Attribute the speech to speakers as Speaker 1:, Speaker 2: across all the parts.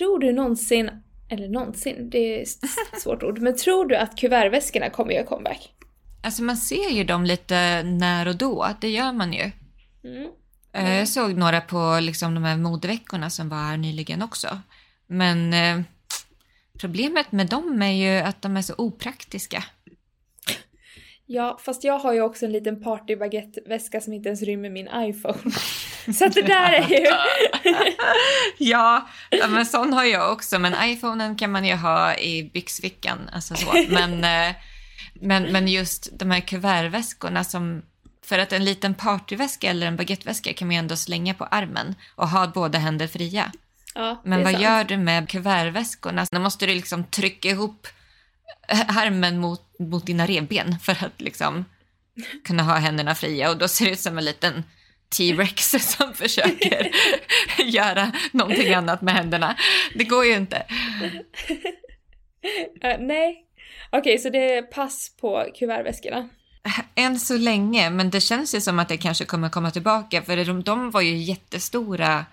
Speaker 1: tror du någonsin, eller någonsin, det är ett svårt ord, men tror du att kuvertväskorna kommer göra comeback?
Speaker 2: Alltså man ser ju dem lite när och då, det gör man ju.
Speaker 1: Mm.
Speaker 2: Eh, Jag såg några på liksom, de här modeveckorna som var här nyligen också. Men eh, problemet med dem är ju att de är så opraktiska.
Speaker 1: Ja, fast jag har ju också en liten partybaguetteväska som inte ens rymmer min iPhone. Så att det där är ju...
Speaker 2: Ja, men sån har jag också. Men iPhonen kan man ju ha i byxfickan. Alltså så. Men, eh, men, men just de här kuvertväskorna som... För att en liten partyväska eller en baguetteväska kan man ju ändå slänga på armen och ha båda händer fria.
Speaker 1: Ja,
Speaker 2: Men vad
Speaker 1: sant.
Speaker 2: gör du med kuvertväskorna? Då måste du liksom trycka ihop armen mot, mot dina revben för att liksom kunna ha händerna fria. Och då ser det ut som en liten T-rex som försöker göra någonting annat med händerna. Det går ju inte.
Speaker 1: Eh, nej. Okej, så det är pass på kuvertväskorna.
Speaker 2: Än så länge, men det känns ju som att det kanske kommer komma tillbaka. För de, de var ju jättestora.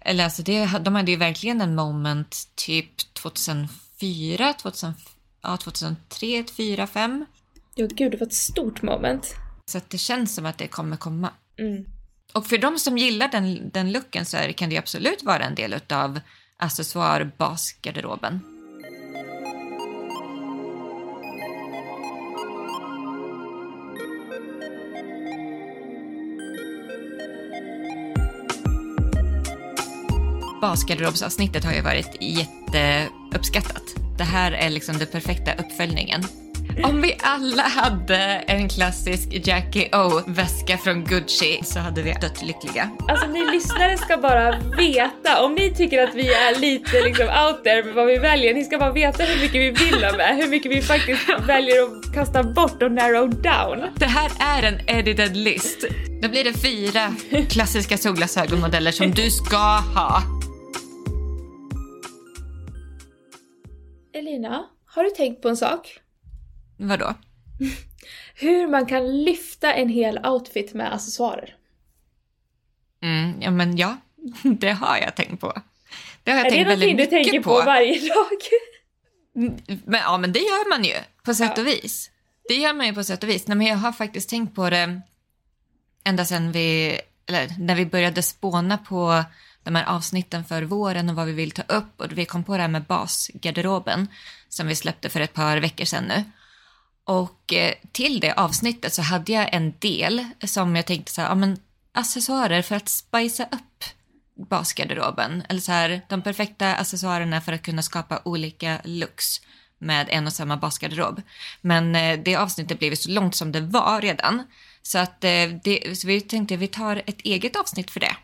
Speaker 2: Eller alltså det, de hade ju verkligen en moment typ 2004, 2000, ja, 2003, 2004, 2005.
Speaker 1: Jo, gud, det var ett stort moment.
Speaker 2: Så det känns som att det kommer komma.
Speaker 1: Mm.
Speaker 2: Och för de som gillar den, den looken så är, det- kan det absolut vara en del av accessoar-basgarderoben. Basgarderobsavsnittet har ju varit jätteuppskattat. Det här är liksom den perfekta uppföljningen. Om vi alla hade en klassisk Jackie O-väska från Gucci så hade vi dött lyckliga.
Speaker 1: Alltså ni lyssnare ska bara veta, om ni tycker att vi är lite liksom out there med vad vi väljer, ni ska bara veta hur mycket vi vill ha med, hur mycket vi faktiskt väljer att kasta bort och narrow down.
Speaker 2: Det här är en edited list. Då blir det fyra klassiska solglasögonmodeller som du ska ha.
Speaker 1: Elina, har du tänkt på en sak?
Speaker 2: Vadå?
Speaker 1: Hur man kan lyfta en hel outfit med accessoarer.
Speaker 2: Mm, ja, men ja, det har jag tänkt på. Det har jag
Speaker 1: Är det
Speaker 2: tänkt
Speaker 1: någonting
Speaker 2: väldigt
Speaker 1: du tänker på. varje dag?
Speaker 2: Men, ja, men det gör man ju på sätt och vis. Det gör man ju på sätt och vis. Nej, men jag har faktiskt tänkt på det ända sedan vi, eller när vi började spåna på de här avsnitten för våren och vad vi vill ta upp och vi kom på det här med basgarderoben som vi släppte för ett par veckor sedan nu. Och eh, till det avsnittet så hade jag en del som jag tänkte så här, ja men accessoarer för att spicea upp basgarderoben. Eller så här, de perfekta accessoarerna för att kunna skapa olika looks med en och samma basgarderob. Men eh, det avsnittet blev ju så långt som det var redan. Så att eh, det, så vi tänkte vi tar ett eget avsnitt för det.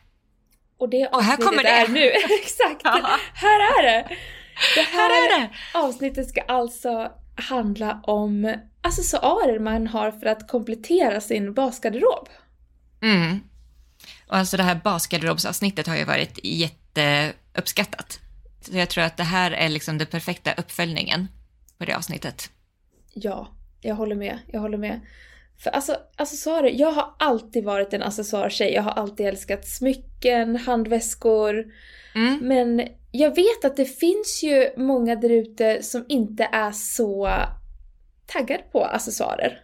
Speaker 1: Och det
Speaker 2: Och här
Speaker 1: avsnittet
Speaker 2: kommer det.
Speaker 1: är nu. Exakt!
Speaker 2: Ja.
Speaker 1: Här är det! Det
Speaker 2: Här är det!
Speaker 1: avsnittet ska alltså handla om accessoarer man har för att komplettera sin basgarderob.
Speaker 2: Mm. Och alltså det här basgarderobsavsnittet har ju varit jätteuppskattat. Så jag tror att det här är liksom den perfekta uppföljningen på det avsnittet.
Speaker 1: Ja, jag håller med. Jag håller med. För alltså, accessoarer, jag har alltid varit en accessoartjej. Jag har alltid älskat smycken, handväskor.
Speaker 2: Mm.
Speaker 1: Men jag vet att det finns ju många där ute som inte är så taggade på accessoarer.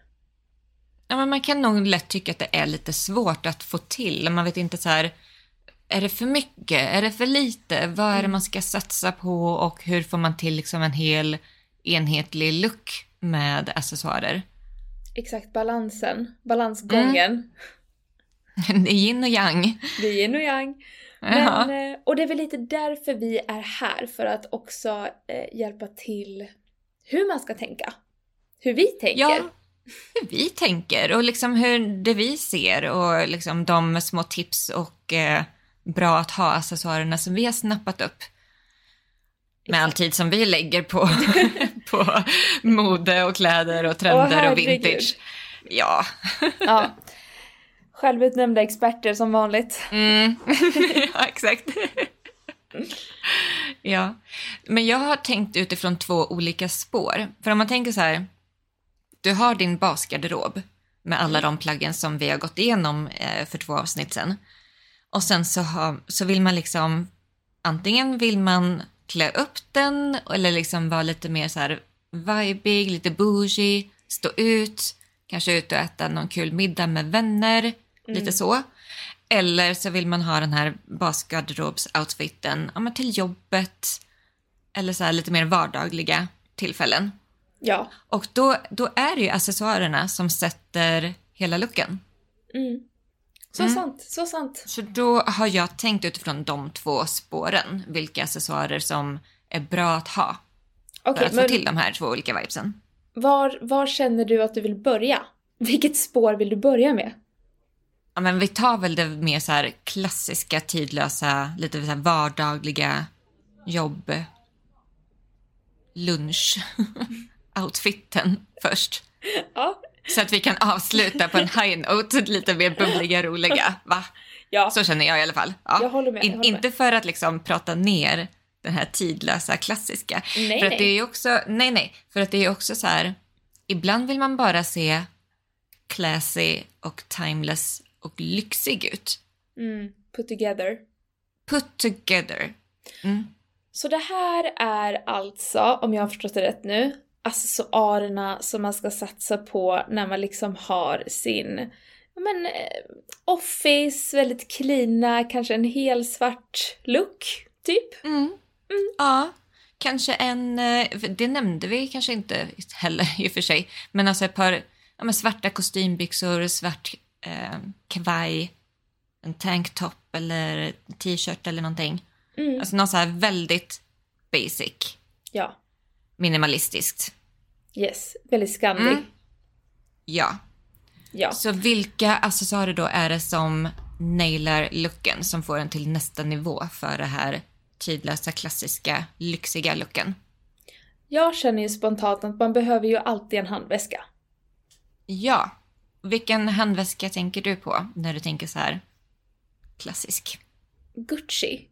Speaker 2: Ja, men man kan nog lätt tycka att det är lite svårt att få till. Man vet inte så här, är det för mycket? Är det för lite? Vad är det man ska satsa på och hur får man till liksom en hel enhetlig look med accessoarer?
Speaker 1: Exakt, balansen. Balansgången.
Speaker 2: Det är yin och yang.
Speaker 1: Det är yin och yang. Men, eh, och det är väl lite därför vi är här, för att också eh, hjälpa till hur man ska tänka. Hur vi tänker.
Speaker 2: Ja, hur vi tänker och liksom hur det vi ser och liksom de små tips och eh, bra att ha accessoarerna som vi har snappat upp. Med all tid som vi lägger på, på mode och kläder och trender och
Speaker 1: herregud.
Speaker 2: vintage. Ja.
Speaker 1: Ja. Självutnämnda experter som vanligt.
Speaker 2: Mm. ja, exakt. ja, men jag har tänkt utifrån två olika spår. För om man tänker så här, du har din basgarderob med alla de plaggen som vi har gått igenom eh, för två avsnitt sen. Och sen så, har, så vill man liksom, antingen vill man klä upp den eller liksom vara lite mer så här vibig, lite bougie, stå ut, kanske ut och äta någon kul middag med vänner, lite så. Eller så vill man ha den här basgarderobsoutfiten ja, men till jobbet eller så här lite mer vardagliga tillfällen.
Speaker 1: Ja.
Speaker 2: Och då, då är det ju accessoarerna som sätter hela looken.
Speaker 1: Mm. Så sant, så sant.
Speaker 2: Så då har jag tänkt utifrån de två spåren vilka accessoarer som är bra att ha för
Speaker 1: Okej,
Speaker 2: att få
Speaker 1: men
Speaker 2: till de här två olika vibesen.
Speaker 1: var, var känner du att du vill börja? Vilket spår vill du börja med?
Speaker 2: Ja, men vi tar väl det mer så här klassiska, tidlösa, lite så här vardagliga jobb, lunch, outfiten först.
Speaker 1: Ja.
Speaker 2: Så att vi kan avsluta på en high note, lite mer bubbliga, roliga. Va?
Speaker 1: Ja.
Speaker 2: Så känner jag i alla fall. Ja.
Speaker 1: Jag håller med, jag håller
Speaker 2: inte för att liksom prata ner den här tidlösa, klassiska.
Speaker 1: Nej,
Speaker 2: för att det är också, nej, nej, för att det är också så här, ibland vill man bara se classy och timeless och lyxig ut.
Speaker 1: Mm, put together.
Speaker 2: Put together. Mm.
Speaker 1: Så det här är alltså, om jag har förstått det rätt nu, accessoarerna som man ska satsa på när man liksom har sin men, eh, office, väldigt cleana, kanske en hel svart look, typ.
Speaker 2: Mm. Ja, kanske en, eh, det nämnde vi kanske inte heller i och för sig, men alltså ett par ja, svarta kostymbyxor, svart eh, kavaj, en tanktop eller t-shirt eller någonting.
Speaker 1: Mm.
Speaker 2: Alltså något så här väldigt basic,
Speaker 1: Ja,
Speaker 2: minimalistiskt.
Speaker 1: yes, väldigt skamlig.
Speaker 2: Mm. Ja,
Speaker 1: Ja.
Speaker 2: så vilka accessoarer då är det som nailar looken, som får en till nästa nivå för det här tidlösa, klassiska, lyxiga looken?
Speaker 1: Jag känner ju spontant att man behöver ju alltid en handväska.
Speaker 2: Ja. Vilken handväska tänker du på när du tänker så här klassisk?
Speaker 1: Gucci.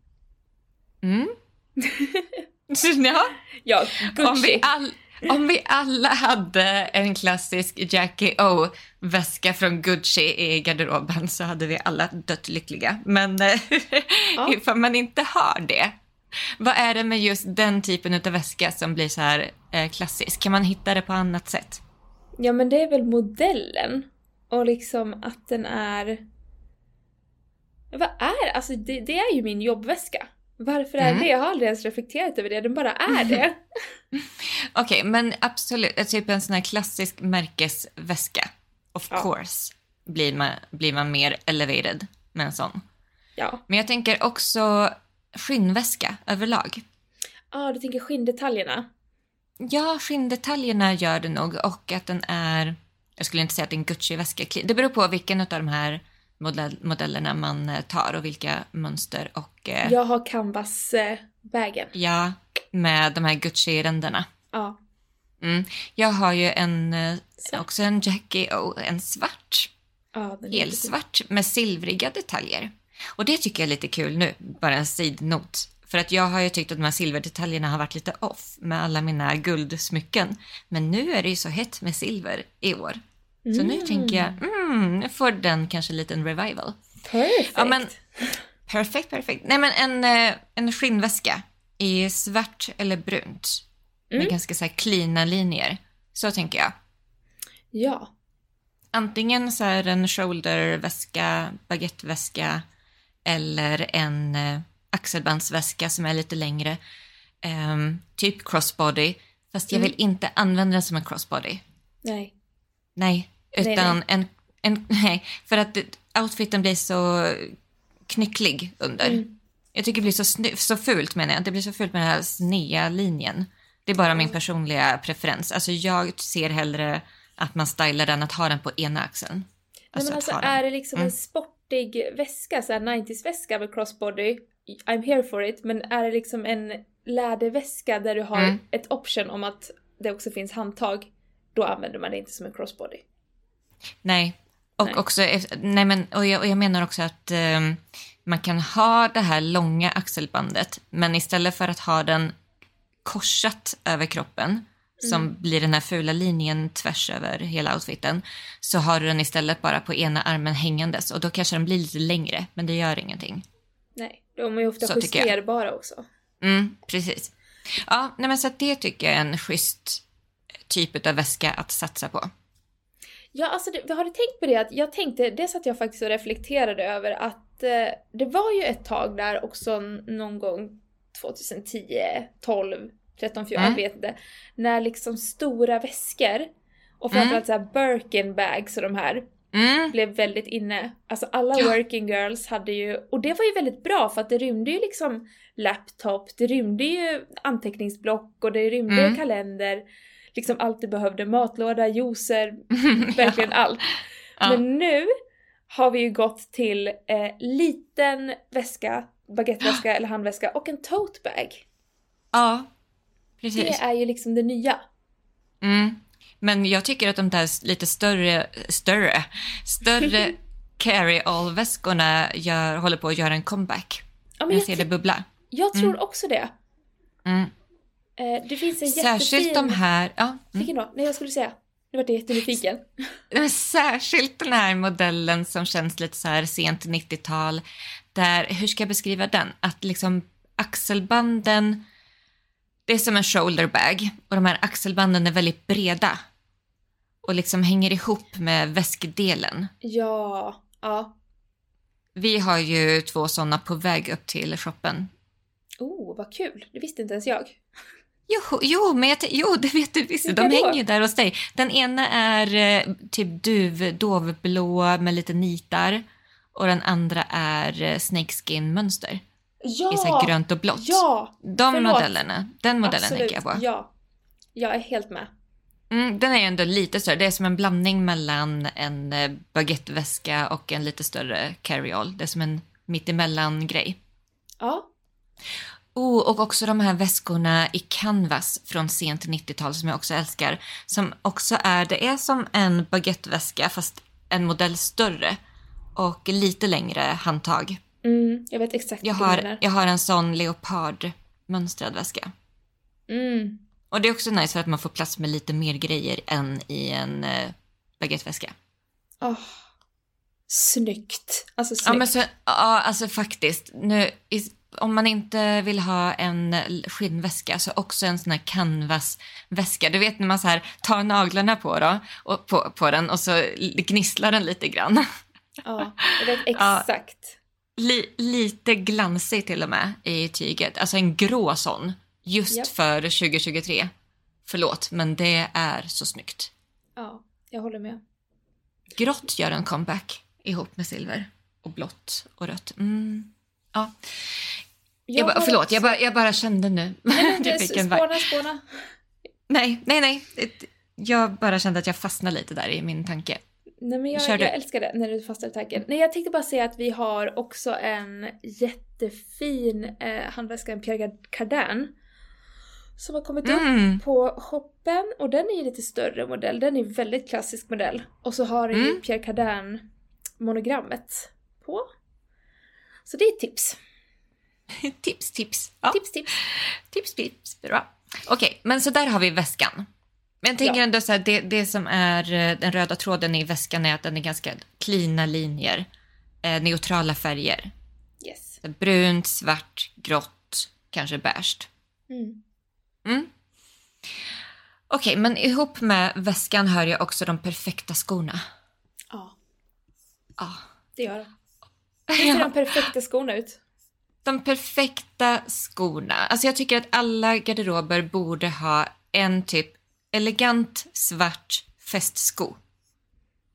Speaker 2: Mm. ja.
Speaker 1: Ja, Gucci.
Speaker 2: Om, vi all, om vi alla hade en klassisk Jackie O-väska från Gucci i garderoben så hade vi alla dött lyckliga. Men eh,
Speaker 1: Ja.
Speaker 2: ifall man inte har det, vad är det med just den typen av väska som blir så här eh, klassisk? Kan man hitta det på annat sätt?
Speaker 1: Ja men det är väl modellen. Och liksom att den är... Vad är Alltså det, det är ju min jobbväska. Varför är
Speaker 2: Mm.
Speaker 1: det? Jag har aldrig ens reflekterat över det. Den bara är det.
Speaker 2: Okej, men absolut. eh, Typ en sån här klassisk märkesväska. Of
Speaker 1: Ja.
Speaker 2: course blir man, blir man mer elevated med en sån.
Speaker 1: Ja.
Speaker 2: Men jag tänker också skinnväska överlag.
Speaker 1: Ah, du tänker skinndetaljerna?
Speaker 2: Ja, skinndetaljerna gör det nog och att den är... Jag skulle inte säga att det är en Gucci-väska. Det beror på vilken av de här modell, modellerna man eh, tar och vilka mönster och... eh,
Speaker 1: Jag har canvas-vägen.
Speaker 2: Ja, med de här Gucci-ränderna.
Speaker 1: Ja.
Speaker 2: Mm. Jag har ju en, eh,
Speaker 1: Svart.
Speaker 2: också en Jackie O, en svart.
Speaker 1: Ja, den är
Speaker 2: Helt
Speaker 1: lite-
Speaker 2: svart med silvriga detaljer. Och det tycker jag är lite kul nu, bara en sidnot. För att jag har ju tyckt att de här silverdetaljerna har varit lite off med alla mina guldsmycken. Men nu är det ju så hett med silver i år. Så nu tänker jag, mm, nu får den kanske en liten revival.
Speaker 1: Perfect!
Speaker 2: Ja, men- Perfekt, perfekt. Nej men en, eh, en skinnväska i svart eller brunt. Med
Speaker 1: Mm.
Speaker 2: ganska så här cleana linjer. Så tänker jag.
Speaker 1: Ja.
Speaker 2: Antingen så är det en shoulderväska, baguetteväska eller en eh, axelbandsväska som är lite längre. Ehm, typ crossbody. Fast jag
Speaker 1: Mm.
Speaker 2: vill inte använda den som en crossbody.
Speaker 1: Nej,
Speaker 2: Nej, utan
Speaker 1: nej.
Speaker 2: En, en... Nej, för att outfiten blir så knycklig under.
Speaker 1: Mm.
Speaker 2: Jag tycker det blir så, sny- så fult menar jag. Det blir så fult med den här sneda linjen. Det är bara min personliga preferens. Alltså jag ser hellre att man stylar den att ha den på ena axeln.
Speaker 1: Nej,
Speaker 2: Alltså
Speaker 1: men
Speaker 2: att
Speaker 1: alltså
Speaker 2: den.
Speaker 1: är det liksom
Speaker 2: Mm.
Speaker 1: en sportig väska, så här 90s-väska med crossbody, I'm here for it, men är det liksom en läderväska där du har
Speaker 2: Mm.
Speaker 1: ett option om att det också finns handtag, då använder man det inte som en crossbody.
Speaker 2: Nej. Och
Speaker 1: Nej.
Speaker 2: också, nej men, och jag, och jag menar också att ehm, man kan ha det här långa axelbandet, men istället för att ha den korsat över kroppen, som
Speaker 1: Mm.
Speaker 2: blir den här fula linjen tvärs över hela outfiten, så har du den istället bara på ena armen hängandes och då kanske den blir lite längre, men det gör ingenting.
Speaker 1: Nej, de är ju ofta
Speaker 2: Så
Speaker 1: justerbara också.
Speaker 2: Mm, precis. Ja, nej men så det tycker jag är en schysst typ av väska att satsa på.
Speaker 1: Ja, alltså det, har du tänkt på det? Att jag tänkte, det satt jag faktiskt och reflekterade över att eh, det var ju ett tag där också någon gång 2010, 12, 13, 14,
Speaker 2: Mm.
Speaker 1: jag vet inte. När liksom stora väskor och
Speaker 2: Mm.
Speaker 1: framförallt så här Birkin bags och de här
Speaker 2: Mm,
Speaker 1: blev väldigt inne. Alltså alla
Speaker 2: Ja.
Speaker 1: working girls hade ju, och det var ju väldigt bra för att det rymde ju liksom laptop, det rymde ju anteckningsblock och det rymde
Speaker 2: Mm.
Speaker 1: kalender. Liksom allt du behövde, matlåda, juicer, verkligen allt.
Speaker 2: Ja.
Speaker 1: Men nu har vi ju gått till eh, liten väska, baguetteväska eller handväska och en tote bag.
Speaker 2: ja,
Speaker 1: Det
Speaker 2: precis.
Speaker 1: är ju liksom det nya.
Speaker 2: Mm. Men jag tycker att de där lite större, större, större carry-all-väskorna håller på att göra en comeback.
Speaker 1: Ja,
Speaker 2: jag
Speaker 1: jag,
Speaker 2: ser det bubbla.
Speaker 1: jag tror också det.
Speaker 2: Mm.
Speaker 1: Eh, det finns en jättefin...
Speaker 2: Särskilt de här, ja, mm.
Speaker 1: Vilken då? Nej jag skulle säga. Nu vart jag jättenyfiken.
Speaker 2: Särskilt den här modellen som känns lite så här sent 90-tal. Där, hur ska jag beskriva den? Att liksom axelbanden, det är som en shoulder bag och de här axelbanden är väldigt breda. Och liksom hänger ihop med väskdelen.
Speaker 1: Ja, ja.
Speaker 2: Vi har ju två sådana på väg upp till shoppen.
Speaker 1: Oh, vad kul. Det visste inte ens jag.
Speaker 2: Jo, jo, men jag, jo det vet du visst. De hänger ju där hos dig. Den ena är eh, typ duv, dovblå med lite nitar. Och den andra är eh, snakeskin-mönster.
Speaker 1: Ja!
Speaker 2: I så här grönt och blått.
Speaker 1: Ja!
Speaker 2: De
Speaker 1: förlåt.
Speaker 2: modellerna, den modellen
Speaker 1: absolut.
Speaker 2: tänker jag på.
Speaker 1: Ja. Jag är helt med.
Speaker 2: Mm, den är ju ändå lite större. Det är som en blandning mellan en eh, baguetteväska och en lite större carry-all. Det är som en mittemellan-grej.
Speaker 1: Ja.
Speaker 2: Oh, och också de här väskorna i canvas från sent 90-tal som jag också älskar. Som också är, det är som en baguetteväska fast en modell större. Och lite längre handtag.
Speaker 1: Mm, jag vet exakt
Speaker 2: Jag har, jag har en sån leopardmönstrad väska.
Speaker 1: Mm.
Speaker 2: Och det är också nice för att man får plats med lite mer grejer än i en eh, baguetteväska.
Speaker 1: Åh. Snyggt. Alltså snyggt.
Speaker 2: Ja, men så, ja, alltså faktiskt. Nu, i, om man inte vill ha en skinnväska så också en sån här canvasväska. Du vet när man så här tar naglarna på, då, och på, på den och så gnisslar den lite grann.
Speaker 1: Ja, vet
Speaker 2: Ja.
Speaker 1: exakt.
Speaker 2: Li, lite glansig till och med i tyget. Alltså en grå sån. Just
Speaker 1: Japp.
Speaker 2: för 2023. Förlåt, men det är så snyggt.
Speaker 1: Ja, jag håller med.
Speaker 2: Grått gör en comeback ihop med silver. Och blått och rött. Mm. Ja. Jag, bara,
Speaker 1: har
Speaker 2: förlåt, jag bara, jag bara kände nu.
Speaker 1: Nej,
Speaker 2: Jag
Speaker 1: det-
Speaker 2: fick en
Speaker 1: spåna, spåna.
Speaker 2: nej, nej, nej. Jag bara kände att jag fastnade lite där i min tanke.
Speaker 1: Nej men jag,
Speaker 2: du.
Speaker 1: jag älskar det när du fastnar i tanken. Nej jag tänkte bara säga att vi har också en jättefin eh, handväska, en Pierre Cardin. Som har kommit upp
Speaker 2: Mm.
Speaker 1: på shoppen och den är ju lite större modell. Den är väldigt klassisk modell. Och så har den ju
Speaker 2: Mm.
Speaker 1: Pierre Cardin monogrammet på. Så det är ett tips.
Speaker 2: tips, tips. Ja.
Speaker 1: Tips, tips.
Speaker 2: Tips, tips. Bra. Okej, men så där har vi väskan. Men jag tänker
Speaker 1: Ja.
Speaker 2: ändå så här, det, det som är eh, den röda tråden i väskan är att den är ganska klina linjer. Eh, neutrala färger.
Speaker 1: Yes.
Speaker 2: Brunt, svart, grått, kanske beige.
Speaker 1: Mm.
Speaker 2: Mm. Okej, men ihop med väskan hör jag också de perfekta skorna.
Speaker 1: Ja,
Speaker 2: Ja.
Speaker 1: det gör den. Hur ser de perfekta skorna ut?
Speaker 2: De perfekta skorna. Alltså jag tycker att alla garderober borde ha en typ elegant svart fästsko.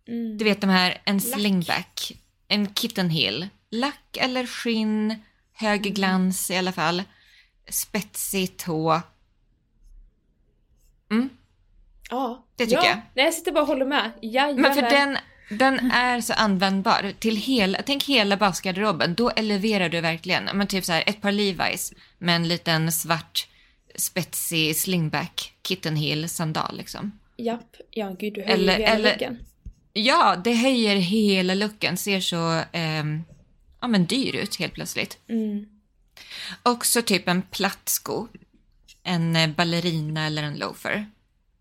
Speaker 1: Mm.
Speaker 2: Du vet de här, en
Speaker 1: Lack.
Speaker 2: slingback, en kitten heel. Lack eller skinn, hög glans i alla fall. Spetsig tå. Mm.
Speaker 1: Ja,
Speaker 2: Det tycker
Speaker 1: ja.
Speaker 2: jag.
Speaker 1: Nej, jag sitter bara och håller med. Jajamän.
Speaker 2: Men för den, den är så användbar till hela, tänk hela basgarderoben. Då eleverar du verkligen, men typ så här ett par Levi's med en liten svart spetsig slingback, kitten heel sandal liksom.
Speaker 1: Japp. Ja, gud du höjer
Speaker 2: Eller-
Speaker 1: hela
Speaker 2: eller-
Speaker 1: looken.
Speaker 2: Ja, det höjer hela looken, ser så ehm, ja, men dyr ut helt plötsligt.
Speaker 1: Mm.
Speaker 2: Också typ en platt sko, en eh, ballerina eller en loafer.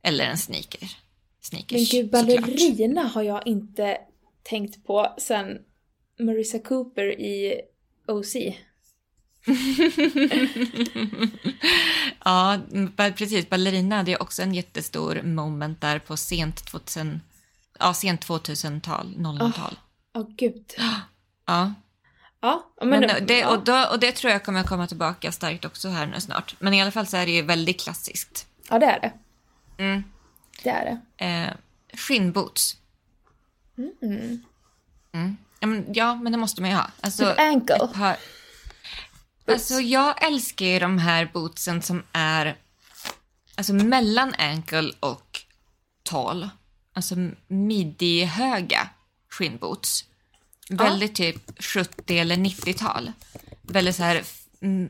Speaker 2: Eller en sneaker. Sneakers,
Speaker 1: Men gud, ballerina har jag inte tänkt på sen Marissa Cooper i OC.
Speaker 2: Ja, precis. Ballerina hade ju också en jättestor moment där på sent 2000, ja, sent 2000-tal, 00-tal.
Speaker 1: Åh gud.
Speaker 2: Ja,
Speaker 1: Ja, men,
Speaker 2: men, det, och, då, och det tror jag kommer komma tillbaka starkt också här nu snart. Men i alla fall så är det ju väldigt klassiskt.
Speaker 1: ja, det är det.
Speaker 2: Mm.
Speaker 1: Det är det.
Speaker 2: Eh, skinnboots.
Speaker 1: Mm.
Speaker 2: Mm. Ja, men, ja, men det måste man ju ha. Alltså,
Speaker 1: Typ ankle.
Speaker 2: par... Alltså jag älskar ju de här bootsen som är alltså mellan ankle och tall. Alltså midjehöga skinnboots. Väldigt typ 70 eller 90-tal. Väldigt så här, mm,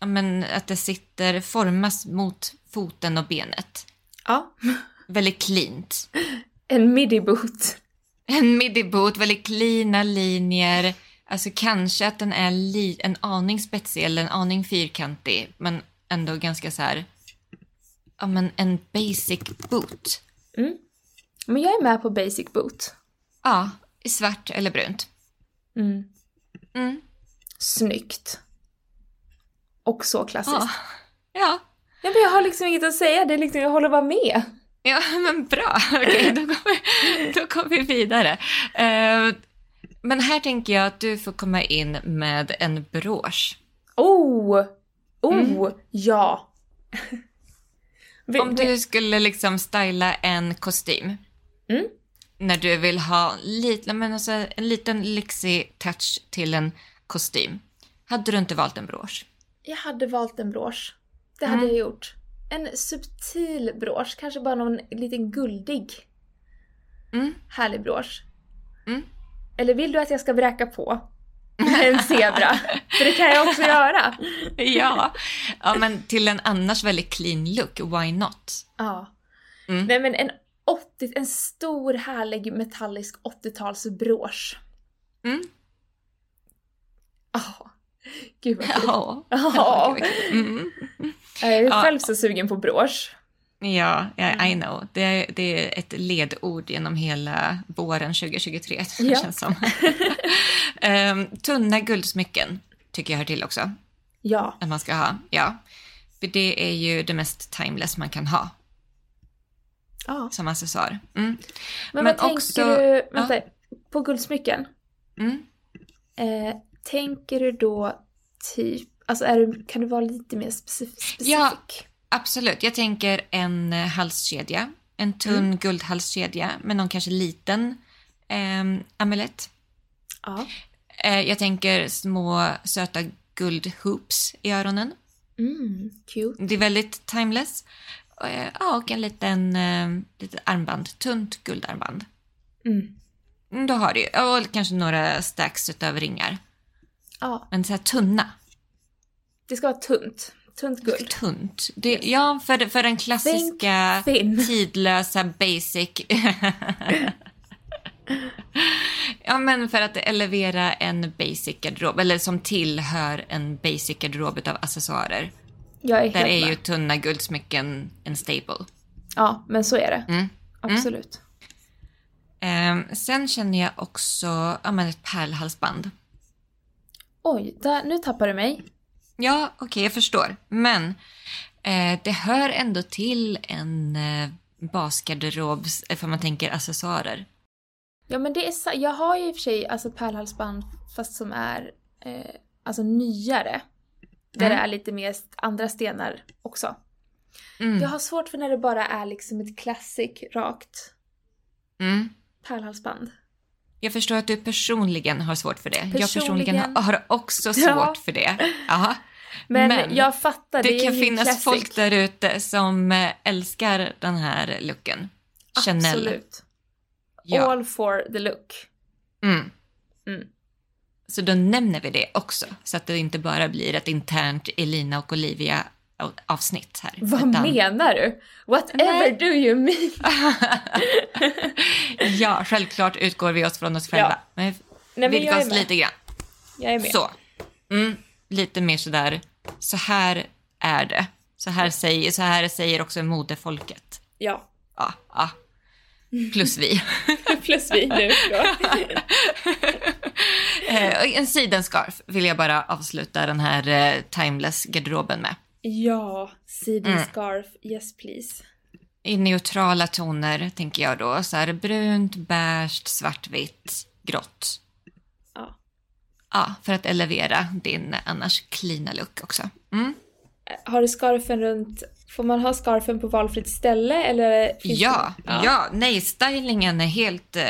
Speaker 2: ja, men att det sitter, formas mot foten och benet.
Speaker 1: Ja.
Speaker 2: Väldigt cleant.
Speaker 1: En midi-boot.
Speaker 2: En midi-boot, väldigt cleana linjer. Alltså kanske att den är li- en aning spetsig eller en aning fyrkantig, men ändå ganska så här... Ja, men en basic boot.
Speaker 1: Men jag är med på basic boot.
Speaker 2: Ja, i svart eller brunt.
Speaker 1: Mm.
Speaker 2: Mm.
Speaker 1: Snyggt. Och så klassiskt.
Speaker 2: Ja. ja.
Speaker 1: Ja, men jag har liksom inget att säga, det är liksom, jag håller bara med.
Speaker 2: Ja, men bra. Okej, då, går vi, då går vi vidare. Eh, men här tänker jag att du får komma in med en brosch.
Speaker 1: Oh! Oh, ja. Vi-
Speaker 2: Om du skulle liksom styla en kostym.
Speaker 1: Mm.
Speaker 2: När du vill ha lite, men alltså en liten lyxig touch till en kostym. Hade du inte valt en brosch?
Speaker 1: Jag hade valt en brosch. Det hade
Speaker 2: Mm.
Speaker 1: jag gjort. En subtil brosch, kanske bara någon liten guldig
Speaker 2: Mm.
Speaker 1: härlig brosch.
Speaker 2: Mm.
Speaker 1: Eller vill du att jag ska vräka på en zebra? För det kan jag också göra.
Speaker 2: Ja. ja, men till en annars väldigt clean look, why not?
Speaker 1: Ja.
Speaker 2: Mm.
Speaker 1: Nej men en 80, en stor härlig metallisk 80-talsbrosch.
Speaker 2: Mm.
Speaker 1: Ja. Gud vad kul.
Speaker 2: Ja.
Speaker 1: Ja.
Speaker 2: Mm.
Speaker 1: Jag är
Speaker 2: Ja.
Speaker 1: själv så sugen på brosch.
Speaker 2: Ja, ja,
Speaker 1: Mm.
Speaker 2: I know. Det är, det är ett ledord genom hela våren 2023,
Speaker 1: Ja.
Speaker 2: känns som. Ehm, tunna guldsmycken tycker jag hör till också,
Speaker 1: Ja.
Speaker 2: att man ska ha. Ja, för det är ju det mest timeless man kan ha
Speaker 1: ja.
Speaker 2: som accessoar. Mm.
Speaker 1: Men,
Speaker 2: Men
Speaker 1: vad
Speaker 2: också-
Speaker 1: tänker du, vänta, på guldsmycken?
Speaker 2: Mm.
Speaker 1: Eh, tänker du då typ, alltså är du, kan du vara lite mer specif- specifik?
Speaker 2: Ja. Absolut, jag tänker en eh, halskedja, en tunn
Speaker 1: Mm.
Speaker 2: guldhalskedja med någon kanske liten ehm, amulett.
Speaker 1: Ja.
Speaker 2: Eh, jag tänker små söta guldhoops i öronen.
Speaker 1: Mm, cute.
Speaker 2: Det är väldigt timeless. Eh, Ja, och en liten, eh, litet armband, tunt guldarmband.
Speaker 1: Mm.
Speaker 2: Mm, Då har du ju, och kanske några stacks utöver ringar.
Speaker 1: Ja,
Speaker 2: Men så här tunna,
Speaker 1: det ska vara tunt. Tunt guld.
Speaker 2: tunt. Det, ja, för, för den klassiska, tidlösa, basic. ja, men för att elevera en basic garderob, eller som tillhör en basic garderob av accessoarer.
Speaker 1: Jag är
Speaker 2: Där är
Speaker 1: med.
Speaker 2: ju tunna guldsmycken en staple.
Speaker 1: Ja, men så är det.
Speaker 2: Mm.
Speaker 1: Absolut.
Speaker 2: Ehm, sen känner jag också ja, men ett pärlhalsband.
Speaker 1: Oj, där, nu tappar du mig.
Speaker 2: Ja, okej, jag förstår. Men eh, det hör ändå till en eh, basgarderob, eh, för man tänker accessoarer.
Speaker 1: Ja men det är jag har ju i och för sig alltså pärlhalsband fast som är eh, alltså nyare. Där
Speaker 2: Mm.
Speaker 1: det är lite mer andra stenar också.
Speaker 2: Mm.
Speaker 1: Jag har svårt för när det bara är liksom ett classic rakt
Speaker 2: Mm.
Speaker 1: pärlhalsband.
Speaker 2: Jag förstår att du personligen har svårt för det. Jag
Speaker 1: Personligen.
Speaker 2: personligen har, också svårt
Speaker 1: Ja.
Speaker 2: för det. Jaha.
Speaker 1: Men,
Speaker 2: Men
Speaker 1: jag fattar, det,
Speaker 2: Det kan finnas
Speaker 1: classic.
Speaker 2: folk där ute som eh, älskar den här looken. Chanel.
Speaker 1: Absolut.
Speaker 2: Ja.
Speaker 1: All for the look.
Speaker 2: Mm.
Speaker 1: Mm.
Speaker 2: Så då nämner vi det också, så att det inte bara blir ett internt Elina och Olivia avsnitt här.
Speaker 1: Vad
Speaker 2: utan-
Speaker 1: menar du? Whatever
Speaker 2: Nej.
Speaker 1: do you mean?
Speaker 2: ja, självklart utgår vi oss från oss själva.
Speaker 1: Ja.
Speaker 2: Men
Speaker 1: Nej, men jag är med.
Speaker 2: lite grann.
Speaker 1: Jag är med.
Speaker 2: Så. Mm, lite mer sådär, så här är det. Så här säger, så här säger också modefolket.
Speaker 1: Ja.
Speaker 2: Ja, ja. Plus vi.
Speaker 1: Plus vi nu.
Speaker 2: Eh, en sidenscarf vill jag bara avsluta den här eh, timeless-garderoben med.
Speaker 1: Ja, sidenscarf, yes please.
Speaker 2: I neutrala toner tänker jag då. Så här brunt, beige, svartvitt, grått.
Speaker 1: Ja.
Speaker 2: Ja, för att elevera din annars cleana look också. Mm.
Speaker 1: Har du scarfen runt, får man ha scarfen på valfritt ställe eller? finns
Speaker 2: Ja,
Speaker 1: det-
Speaker 2: ja, nej, stylingen är helt... eh,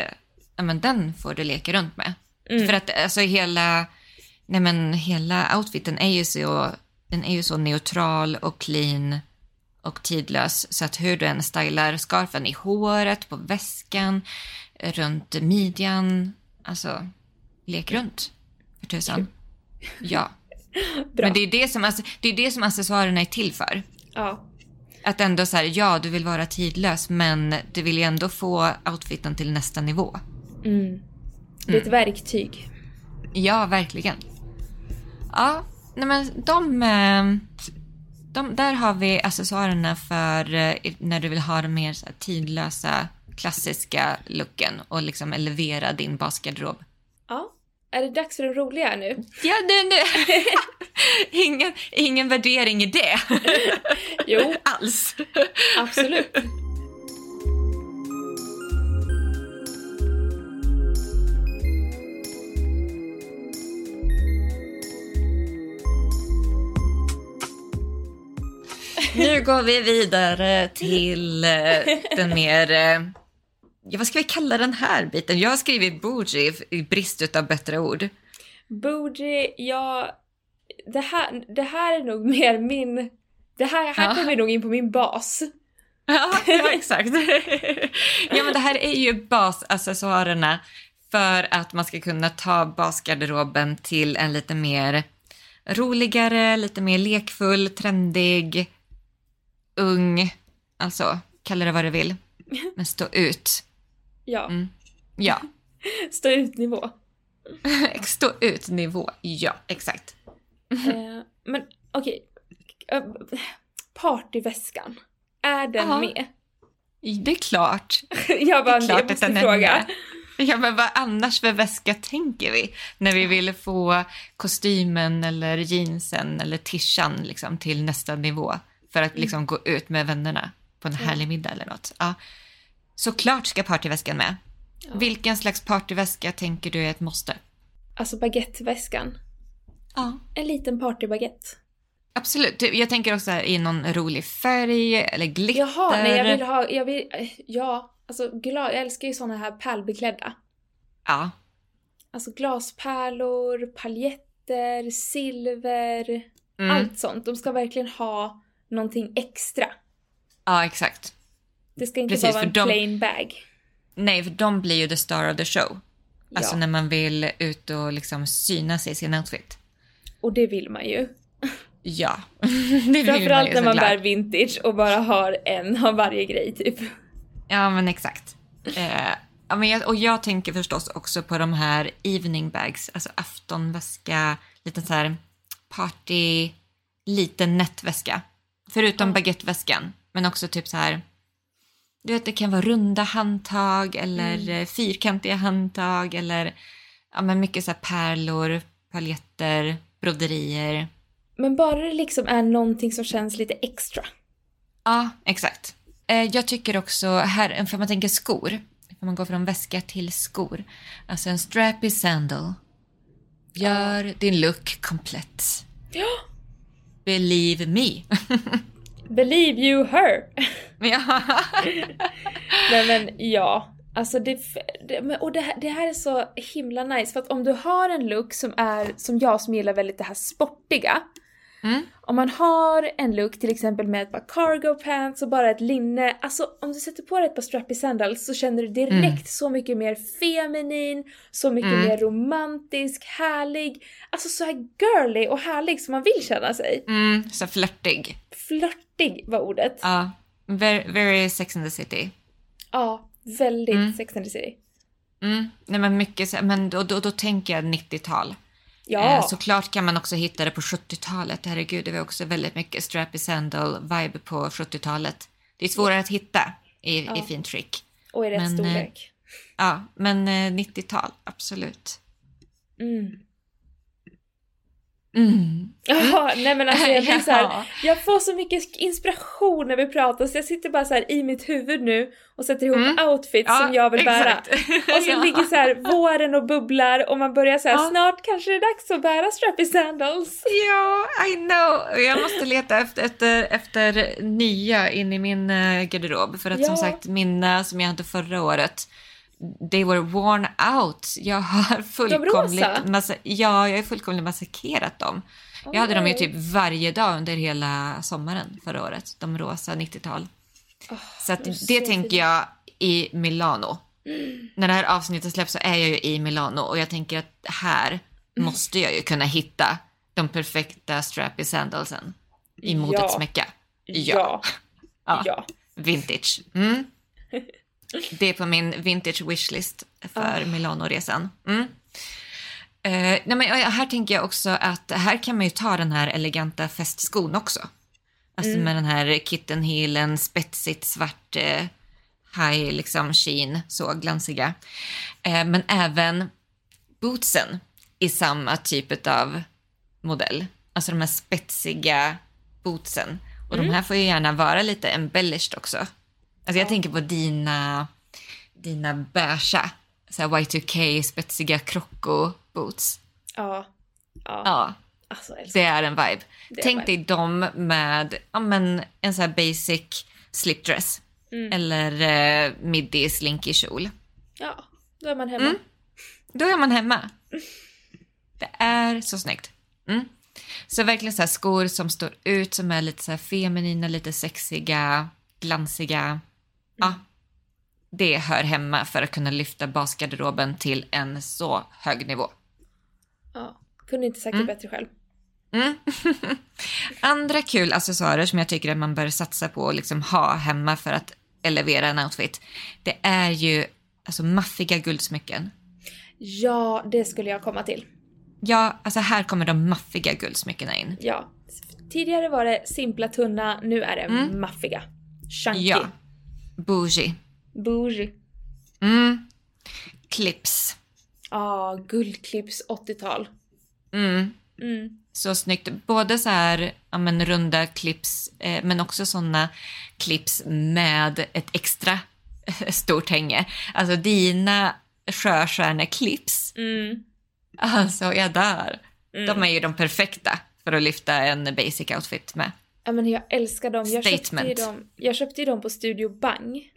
Speaker 2: Ja, men den får du leka runt med.
Speaker 1: Mm.
Speaker 2: För att alltså hela... Nej, men hela outfiten är ju så... Den är ju så neutral och clean och tidlös. Så att hur du än stylar scarfen i håret, på väskan, runt midjan. Alltså, lek runt. För tusan. Ja.
Speaker 1: Bra.
Speaker 2: Men det är det som, det är det som accessoarerna är till för.
Speaker 1: Ja.
Speaker 2: Att ändå så här, ja du vill vara tidlös men du vill ju ändå få outfiten till nästa nivå.
Speaker 1: Mm. Det är ett verktyg.
Speaker 2: Ja, verkligen. Ja, nej men de, eh, de... Där har vi accessoarerna för eh, när du vill ha den mer tidlösa, klassiska looken och liksom elevera din basgarderob.
Speaker 1: Ja. Är det dags för den roliga nu?
Speaker 2: Ja, nu, nu. ingen, ingen värdering i det
Speaker 1: Jo,
Speaker 2: alls.
Speaker 1: absolut.
Speaker 2: Nu går vi vidare till eh, den mer... eh, Ja, vad ska vi kalla den här biten? Jag har skrivit bougie i brist av bättre ord.
Speaker 1: Bougie, ja... Det här, det här är nog mer min... Det här, här
Speaker 2: Ja.
Speaker 1: kommer vi nog in på min bas.
Speaker 2: Ja, ja exakt. ja, men det här är ju basaccessoarerna för att man ska kunna ta basgarderoben till en lite mer roligare, lite mer lekfull, trendig, ung, alltså kalla det vad du vill, men stå ut.
Speaker 1: Ja,
Speaker 2: Mm. Ja,
Speaker 1: stå ut-nivå.
Speaker 2: stå ut-nivå. Ja, exakt.
Speaker 1: Eh, men okej. Eh, Partyväskan. Är den
Speaker 2: Ja.
Speaker 1: med?
Speaker 2: Det är klart.
Speaker 1: Jag bara,
Speaker 2: Det är klart
Speaker 1: jag
Speaker 2: att
Speaker 1: måste
Speaker 2: är
Speaker 1: fråga.
Speaker 2: med. Ja, men vad annars för väska tänker vi? När vi vill få kostymen eller jeansen eller tishan liksom, till nästa nivå för att liksom gå ut med vännerna på en härlig middag eller något. Ja. Såklart ska partyväskan med.
Speaker 1: Ja.
Speaker 2: Vilken slags partyväska tänker du är ett måste?
Speaker 1: Alltså baguetteväskan.
Speaker 2: Ja.
Speaker 1: En liten partybaguette.
Speaker 2: Absolut. Du, Jag tänker också i någon rolig färg eller glitter.
Speaker 1: Jaha, nej jag vill ha, jag vill, eh, ja. Alltså gla, jag älskar ju såna här pärlbeklädda.
Speaker 2: Ja,
Speaker 1: Alltså glaspärlor, paljetter, silver,
Speaker 2: mm.
Speaker 1: allt sånt. De ska verkligen ha någonting extra.
Speaker 2: ja exakt.
Speaker 1: Det ska inte
Speaker 2: Precis,
Speaker 1: bara vara en
Speaker 2: de-
Speaker 1: plain bag.
Speaker 2: Nej, för de blir ju the star of the show. Alltså
Speaker 1: ja,
Speaker 2: när man vill ut och liksom synas i sin outfit.
Speaker 1: och det vill man ju.
Speaker 2: Ja, det vill man
Speaker 1: Framförallt
Speaker 2: ju
Speaker 1: när man bär vintage och bara har en av varje grej typ.
Speaker 2: Ja, men exakt. Eh, ja, men jag, och jag tänker förstås också på de här evening bags, alltså aftonväska, lite så här party, liten nätväska. Förutom baguetteväskan, men också typ så här, du vet det kan vara runda handtag eller eh, fyrkantiga handtag eller ja, men mycket så här pärlor, paljetter, broderier.
Speaker 1: Men bara det liksom är någonting som känns lite extra.
Speaker 2: Ja, exakt. Eh, jag tycker också, här, för man tänker skor, för man går från väska till skor. Alltså en strappy sandal. Gör din look komplett.
Speaker 1: Ja!
Speaker 2: Believe me.
Speaker 1: Believe you her!
Speaker 2: ja.
Speaker 1: Nej men ja, alltså det, det och det här, det här är så himla nice för att om du har en look som är som jag som gillar väldigt det här sportiga.
Speaker 2: Mm.
Speaker 1: Om man har en look till exempel med ett par cargo pants och bara ett linne, alltså om du sätter på dig ett par strappy sandals så känner du direkt
Speaker 2: Mm.
Speaker 1: så mycket mer feminin, så mycket
Speaker 2: Mm.
Speaker 1: mer romantisk, härlig, alltså så här girly och härlig som man vill känna sig.
Speaker 2: Mm, så flörtig.
Speaker 1: Flörtig var ordet.
Speaker 2: Ja. Very, very sex and the city.
Speaker 1: Ja, väldigt
Speaker 2: Mm.
Speaker 1: Sex and the City.
Speaker 2: Mm. Nej, men mycket, men då, då, då tänker jag 90-tal.
Speaker 1: Ja.
Speaker 2: Eh, såklart kan man också hitta det på 70-talet. Herregud, det var också väldigt mycket strappy sandal-vibe på 70-talet. Det är svårare att hitta i,
Speaker 1: Ja.
Speaker 2: i fint skick.
Speaker 1: Och i rätt
Speaker 2: Men, eh,
Speaker 1: storlek.
Speaker 2: Ja, men eh, 90-tal, absolut.
Speaker 1: Mm.
Speaker 2: Mm.
Speaker 1: Jaha, nej men alltså jag blir så här,
Speaker 2: Ja.
Speaker 1: jag får så mycket inspiration när vi pratar så jag sitter bara så här i mitt huvud nu och sätter ihop
Speaker 2: Mm.
Speaker 1: outfits som jag vill bära.
Speaker 2: exakt.
Speaker 1: Och så
Speaker 2: Ja.
Speaker 1: ligger så här våren och bubblar och man börjar så här,
Speaker 2: Ja.
Speaker 1: snart kanske det är dags att bära strappy sandals.
Speaker 2: Ja, I know. Jag måste leta efter, efter, efter nya in i min eh, garderob. För att
Speaker 1: Ja.
Speaker 2: som sagt, mina som jag hade förra året, they were worn out. Jag har fullkomligt, massa, ja, jag har fullkomligt massakrerat dem.
Speaker 1: Åh,
Speaker 2: jag hade dem ju typ varje dag under hela sommaren förra året. De rosa 90-tal. så att
Speaker 1: de är
Speaker 2: det
Speaker 1: så
Speaker 2: tänker jag i Milano. När det här avsnittet släpps så är jag ju i Milano och jag tänker att här måste jag ju kunna hitta de perfekta strappy sandalsen i modets
Speaker 1: Ja.
Speaker 2: mecka.
Speaker 1: Ja.
Speaker 2: Ja.
Speaker 1: Ja.
Speaker 2: Vintage. Mm. Det är på min vintage wishlist för
Speaker 1: Ah.
Speaker 2: Milano-resan. Mm. Eh, nej men här tänker jag också att här kan man ju ta den här eleganta festskon också. Alltså
Speaker 1: Mm.
Speaker 2: med den här kittenheelen, spetsigt svart eh, high liksom sheen, så glansiga. Eh, men även bootsen i samma typ av modell. Alltså de här spetsiga bootsen. Och
Speaker 1: Mm.
Speaker 2: de här får ju gärna vara lite embellished också. Alltså jag tänker på dina, dina beiga, så här Y2K spetsiga krocko boots.
Speaker 1: Ja. Ja.
Speaker 2: Ja,
Speaker 1: Alltså
Speaker 2: det är en vibe.
Speaker 1: Är
Speaker 2: Tänk
Speaker 1: en
Speaker 2: dig dem med ja, men, en så här basic slipdress.
Speaker 1: Mm.
Speaker 2: Eller eh, midi slinky kjol.
Speaker 1: Ja, då är man hemma.
Speaker 2: Mm. Då är man hemma. Det är så snyggt. Mm. Så verkligen så skor som står ut, som är lite så feminina, lite sexiga, glansiga. Ja, det hör hemma för att kunna lyfta basgarderoben till en så hög nivå.
Speaker 1: Ja. Kunde inte sagt
Speaker 2: Mm.
Speaker 1: det bättre själv.
Speaker 2: Mm. Andra kul accessoarer som jag tycker att man bör satsa på och liksom ha hemma för att elevera en outfit, det är ju alltså maffiga guldsmycken.
Speaker 1: Ja, det skulle jag komma till.
Speaker 2: Ja, alltså här kommer de maffiga guldsmyckena in.
Speaker 1: Ja. Tidigare var det simpla tunna, nu är det
Speaker 2: Mm.
Speaker 1: maffiga. Chunky.
Speaker 2: Ja. Bougie.
Speaker 1: Bougie.
Speaker 2: Mm. Clips.
Speaker 1: Ja, guldklipps 80-tal.
Speaker 2: Mm.
Speaker 1: Mm.
Speaker 2: Så snyggt. Både så här, ja, men runda clips, eh, men också såna clips med ett extra stort hänge. Alltså dina sjöstjärneclips,
Speaker 1: Mm.
Speaker 2: alltså jag dör.
Speaker 1: Mm.
Speaker 2: De är ju de perfekta för att lyfta en basic outfit med.
Speaker 1: Ja men jag älskar dem. Jag köpte, ju
Speaker 2: Statement.
Speaker 1: dem. jag köpte ju dem på Studio Bang.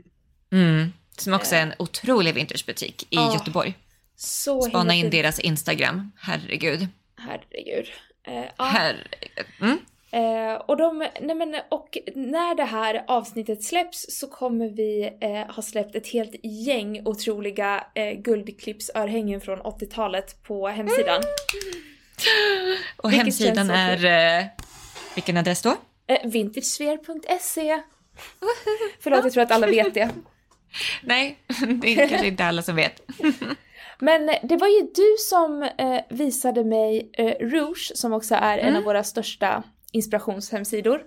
Speaker 2: Mm. Som också är en otrolig vintagebutik i
Speaker 1: Ja.
Speaker 2: Göteborg.
Speaker 1: Så
Speaker 2: Spana in deras Instagram, herregud.
Speaker 1: Herregud. Eh, ja.
Speaker 2: Herregud. Mm.
Speaker 1: Eh, och, de, nej men, och när det här avsnittet släpps så kommer vi eh, ha släppt ett helt gäng otroliga eh, guldklippsörhängen från 80-talet på hemsidan.
Speaker 2: Och
Speaker 1: Vilket
Speaker 2: hemsidan är... Eh, vilken adress då?
Speaker 1: Eh, Vintagesfear.se Förlåt, jag tror att alla vet det.
Speaker 2: Nej, det är kanske inte alla som vet.
Speaker 1: Men eh, det var ju du som eh, visade mig eh, Rouge, som också är en av våra största inspirationshemsidor.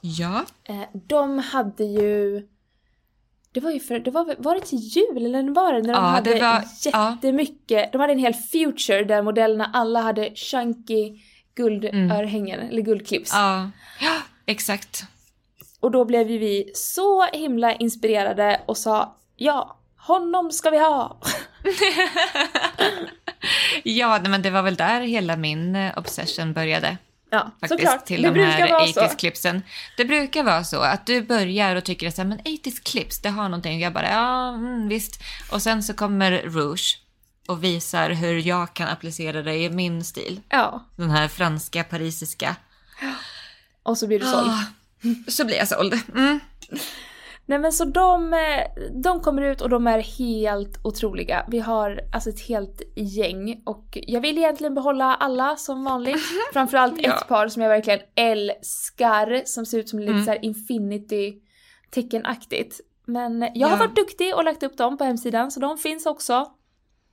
Speaker 2: Ja.
Speaker 1: Eh, de hade ju... Det var ju för, det var, var det till jul eller var det? När de
Speaker 2: Ja,
Speaker 1: hade
Speaker 2: det var- ja.
Speaker 1: jättemycket, de hade en hel future där modellerna alla hade chunky guldörhängen, eller guldclips.
Speaker 2: Ja, ja exakt.
Speaker 1: Och då blev ju vi så himla inspirerade och sa ja, honom ska vi ha!
Speaker 2: Ja, men det var väl där hela min eh, obsession började.
Speaker 1: Ja,
Speaker 2: Faktiskt,
Speaker 1: såklart.
Speaker 2: till
Speaker 1: det
Speaker 2: de
Speaker 1: brukar
Speaker 2: här
Speaker 1: vara så.
Speaker 2: 80s-clipsen. Det brukar vara så att du börjar och tycker att men 80s-clips, det har någonting. Jag bara, ja, mm, visst. Och sen så kommer Rouge och visar hur jag kan applicera det i min stil.
Speaker 1: Ja,
Speaker 2: Den här franska, parisiska.
Speaker 1: Och så blir du såld.
Speaker 2: Ah, så blir jag såld. Mm.
Speaker 1: Nej men så de, eh, de kommer ut och de är helt otroliga. Vi har alltså ett helt gäng och jag vill egentligen behålla alla som vanligt. Framförallt
Speaker 2: Ja.
Speaker 1: ett par som jag verkligen älskar som ser ut som lite
Speaker 2: Mm.
Speaker 1: så infinity teckenaktigt. Men jag
Speaker 2: Ja.
Speaker 1: har varit duktig och lagt upp dem på hemsidan så de finns också.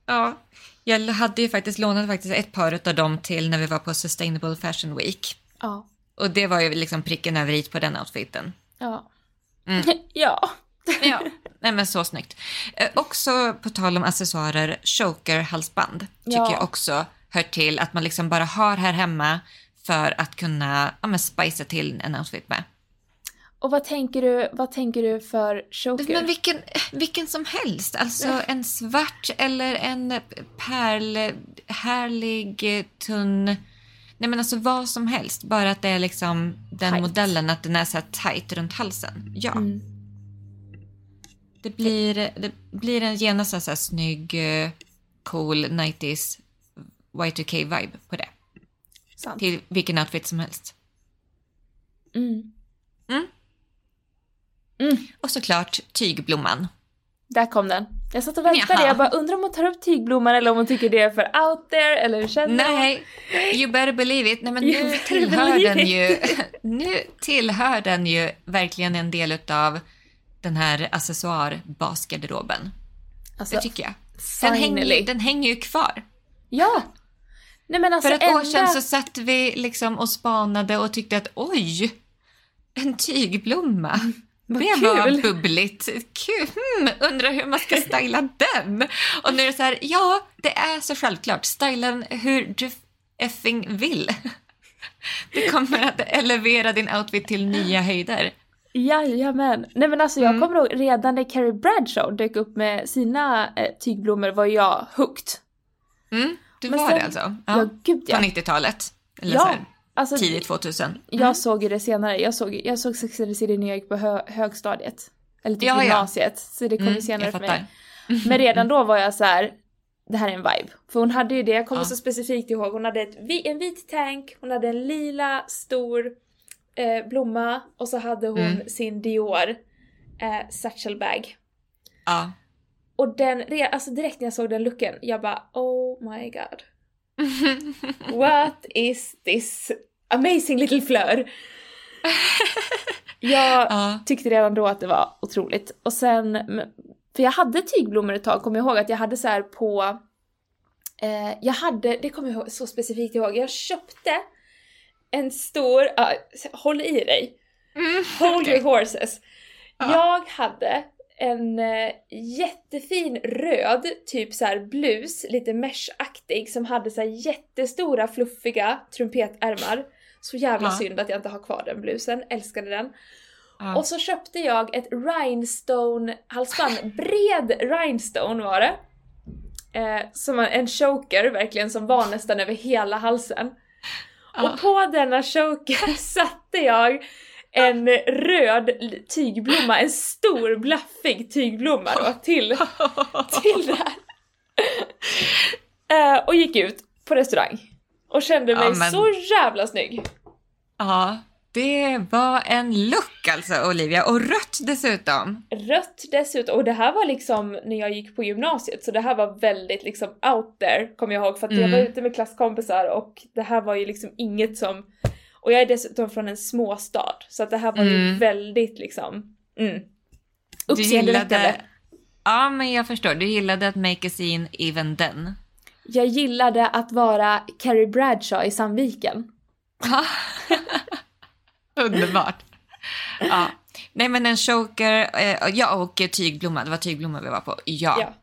Speaker 2: Ja, jag hade ju faktiskt lånat faktiskt ett par av dem till när vi var på Sustainable Fashion Week.
Speaker 1: Ja.
Speaker 2: Och det var ju liksom pricken över i på den outfiten.
Speaker 1: Ja.
Speaker 2: Mm.
Speaker 1: ja.
Speaker 2: Ja, nej men så snyggt. Eh, också på tal om accessoarer, choker-halsband tycker
Speaker 1: Ja.
Speaker 2: jag också hör till att man liksom bara har här hemma för att kunna ja, men spicea till en outfit med.
Speaker 1: Och vad tänker du, vad tänker du för choker?
Speaker 2: Men vilken, vilken som helst, alltså en svart eller en pärl, härlig, tunn, nej men alltså vad som helst. Bara att det är liksom den
Speaker 1: Tight.
Speaker 2: modellen, att den är så här tight runt halsen. Ja.
Speaker 1: Mm.
Speaker 2: Det blir, det blir en genast en så här snygg, eh, cool 90s Y2K-vibe på det.
Speaker 1: Sant.
Speaker 2: Till vilken outfit som helst.
Speaker 1: Mm.
Speaker 2: Mm.
Speaker 1: Mm.
Speaker 2: Och såklart tygblomman.
Speaker 1: Där kom den. Jag satt och väntade,
Speaker 2: Jaha.
Speaker 1: jag bara undrar om hon tar upp tygblomman eller om hon tycker det är för out there eller känner?
Speaker 2: Nej, you better believe it. Nej, men
Speaker 1: You
Speaker 2: nu tillhör den ju, nu tillhör den ju verkligen en del av den här accessoarbasgarderoben.
Speaker 1: Alltså,
Speaker 2: Det tycker jag. Den hänger, den hänger ju kvar.
Speaker 1: Ja! Nej men alltså
Speaker 2: För ett
Speaker 1: enda...
Speaker 2: år sedan så satt vi liksom och spanade och tyckte att oj, en tygblomma.
Speaker 1: Vad
Speaker 2: det
Speaker 1: kul.
Speaker 2: var bubbligt. Kul. Hmm, undrar hur man ska styla den. Och nu är det så här, ja, det är så självklart. Styla den hur du effing vill. Det kommer att elevera din outfit till nya höjder.
Speaker 1: Jajamän. Nej men alltså jag
Speaker 2: Mm.
Speaker 1: kommer ihåg redan när Carrie Bradshaw dök upp med sina eh, tygblommor var jag hooked.
Speaker 2: Mm, du
Speaker 1: Men
Speaker 2: var
Speaker 1: sen-
Speaker 2: det alltså?
Speaker 1: Ja, gud ja.
Speaker 2: På 90-talet? Eller
Speaker 1: Ja, Alltså,
Speaker 2: tidigt 2000?
Speaker 1: Jag såg ju det senare. Jag såg, jag såg Sex and the City när jag gick på hö, högstadiet. Eller typ
Speaker 2: Ja, ja.
Speaker 1: gymnasiet. Så det kom ju
Speaker 2: Mm,
Speaker 1: senare för mig.
Speaker 2: fattar.
Speaker 1: Men redan då var jag så här. det här är en vibe. För hon hade ju det, jag kommer
Speaker 2: Ja.
Speaker 1: så specifikt ihåg, hon hade ett, en vit tank, hon hade en lila stor eh, blomma och så hade hon
Speaker 2: Mm.
Speaker 1: sin Dior eh, satchel bag.
Speaker 2: Ja.
Speaker 1: Och den, alltså direkt när jag såg den looken, jag bara oh my god. What is this amazing little flör? Jag
Speaker 2: ja.
Speaker 1: tyckte redan då att det var otroligt. Och sen, för jag hade tygblommor ett tag, kommer jag ihåg att jag hade så här på... Eh, jag hade, det kommer jag ihåg, så specifikt ihåg, jag köpte en stor, ah, håll i dig,
Speaker 2: Mm,
Speaker 1: hold
Speaker 2: okej.
Speaker 1: your horses.
Speaker 2: Ja.
Speaker 1: Jag hade en eh, jättefin röd, typ så här blus, lite meshaktig, som hade så här jättestora fluffiga trumpetärmar. Så jävla
Speaker 2: Ja.
Speaker 1: synd att jag inte har kvar den blusen, älskade den.
Speaker 2: Ja.
Speaker 1: Och så köpte jag ett rhinestone-halsband, bred rhinestone var det. Eh, som en choker verkligen som var nästan över hela halsen.
Speaker 2: Ja.
Speaker 1: Och på denna choker satte jag en röd tygblomma, en stor blaffig tygblomma då till, till det här. Eh, och gick ut på restaurang. Och kände mig
Speaker 2: Ja, men-
Speaker 1: så jävla snygg.
Speaker 2: Ja, det var en look alltså Olivia och rött dessutom.
Speaker 1: Rött dessutom, och det här var liksom när jag gick på gymnasiet så det här var väldigt liksom out there kommer jag ihåg för att jag
Speaker 2: Mm.
Speaker 1: var ute med klasskompisar och det här var ju liksom inget som och jag är dessutom från en småstad så att det här var ju
Speaker 2: Mm.
Speaker 1: väldigt liksom mm, uppseendeväckande.
Speaker 2: Ja, men jag förstår. Du gillade att make a scene even then.
Speaker 1: Jag gillade att vara Carrie Bradshaw i Sandviken.
Speaker 2: Underbart. Ja. Nej, men en choker, eh, ja och tygblomma. Det var tygblomma vi var på. Ja,
Speaker 1: Ja.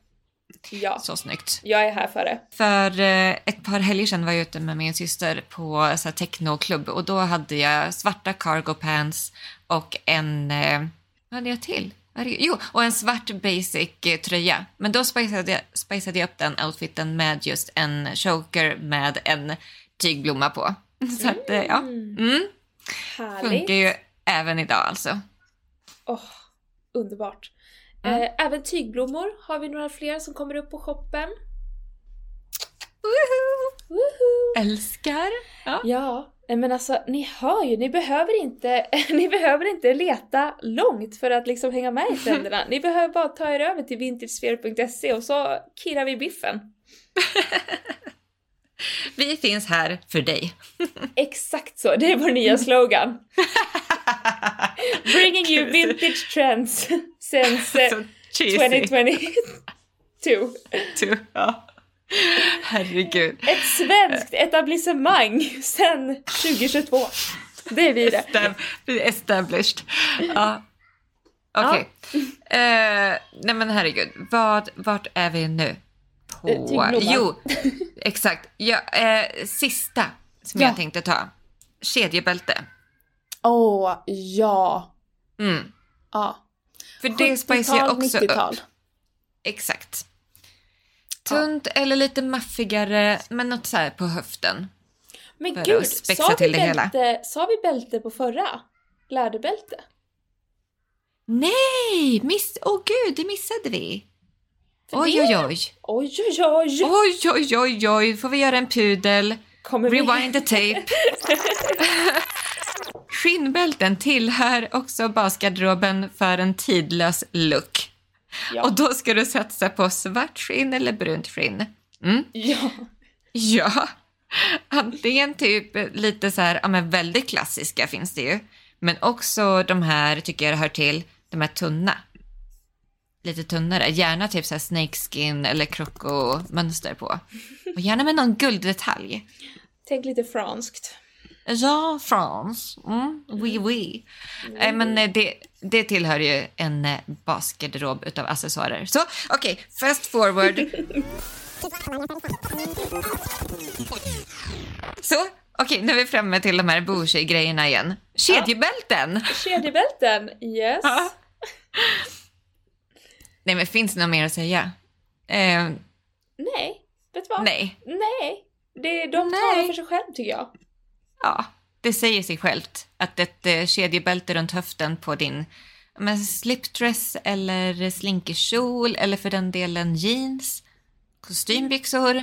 Speaker 1: Ja,
Speaker 2: så snyggt.
Speaker 1: jag är här för det.
Speaker 2: För eh, ett par helger sedan var jag ute med min syster på så här, technoklubb och då hade jag svarta cargo pants och en... Eh, vad hade jag till? Jo, och en svart basic eh, tröja. Men då spiceade jag, spiceade jag upp den outfiten med just en choker med en tygblomma på. Så att, eh, ja. Mm,
Speaker 1: Härligt.
Speaker 2: funkar ju även idag alltså.
Speaker 1: Åh, underbart.
Speaker 2: Mm.
Speaker 1: Eh, även tygblommor har vi några fler som kommer upp på shoppen.
Speaker 2: Woho!
Speaker 1: Woohoo!
Speaker 2: Älskar. Ja.
Speaker 1: Ja, men alltså ni hör ju, ni behöver inte, ni behöver inte leta långt för att liksom hänga med i trenderna. Ni behöver bara ta er över till vintagesphere.se och så kirrar vi biffen.
Speaker 2: Vi finns här för dig.
Speaker 1: Exakt så, det är vår nya slogan. Bringing you vintage trends since eh,
Speaker 2: Så cheesy.
Speaker 1: 2022.
Speaker 2: Du, ja. Herregud.
Speaker 1: Ett svenskt etablissemang sen 2022. Det är vi det.
Speaker 2: Estab- Established. Ja. Okej. Eh, nej men herregud, vad, vart är vi nu? På...
Speaker 1: Eh.
Speaker 2: Jo, exakt. Ja, eh, sista som
Speaker 1: Ja.
Speaker 2: jag tänkte ta. Kedjebälte.
Speaker 1: Åh, ja.
Speaker 2: Mm.
Speaker 1: ja.
Speaker 2: För det spicar ju
Speaker 1: 70-tal,
Speaker 2: också
Speaker 1: 90-tal.
Speaker 2: upp. Exakt. Tunt eller lite maffigare, men något så här på höften.
Speaker 1: Men
Speaker 2: För
Speaker 1: gud, sa vi, bälte, sa vi bälte på förra? Läderbälte?
Speaker 2: Nej! Miss... Åh gud, det missade vi. Oj, oj, oj.
Speaker 1: Oj, oj, oj!
Speaker 2: Oj, oj, oj, oj. Får vi göra en pudel?
Speaker 1: Kommer vi...
Speaker 2: Rewind the tape. Skinnbälten tillhör också basgarderoben för en tidlös look.
Speaker 1: Ja.
Speaker 2: Och då ska du satsa på svart skinn eller brunt skinn. Mm.
Speaker 1: ja.
Speaker 2: Ja, antingen typ lite så här, ja men väldigt klassiska finns det ju. Men också de här tycker jag hör till, de här tunna. Lite tunnare, gärna typ så här snakeskin eller krokomönster på. Och gärna med någon gulddetalj.
Speaker 1: Tänk lite franskt.
Speaker 2: Ja, France. Mm, oui, oui. Eh, men eh, det, det tillhör ju en eh, basgarderob utav accessoarer. Så okej, fast forward. Så, okej, nu är vi framme till de här bougie-grejerna igen. Kedjebälten!
Speaker 1: Kedjebälten, yes.
Speaker 2: Ja. Nej, men finns det något mer att säga? Eh,
Speaker 1: Nej, vet du vad?
Speaker 2: nej.
Speaker 1: Nej. Det, de
Speaker 2: Nej.
Speaker 1: talar för sig själv tycker jag.
Speaker 2: Ja, det säger sig självt att ett eh, kedjebälte runt höften på din men, slipdress eller slinkerkjol eller för den delen jeans, kostymbyxor.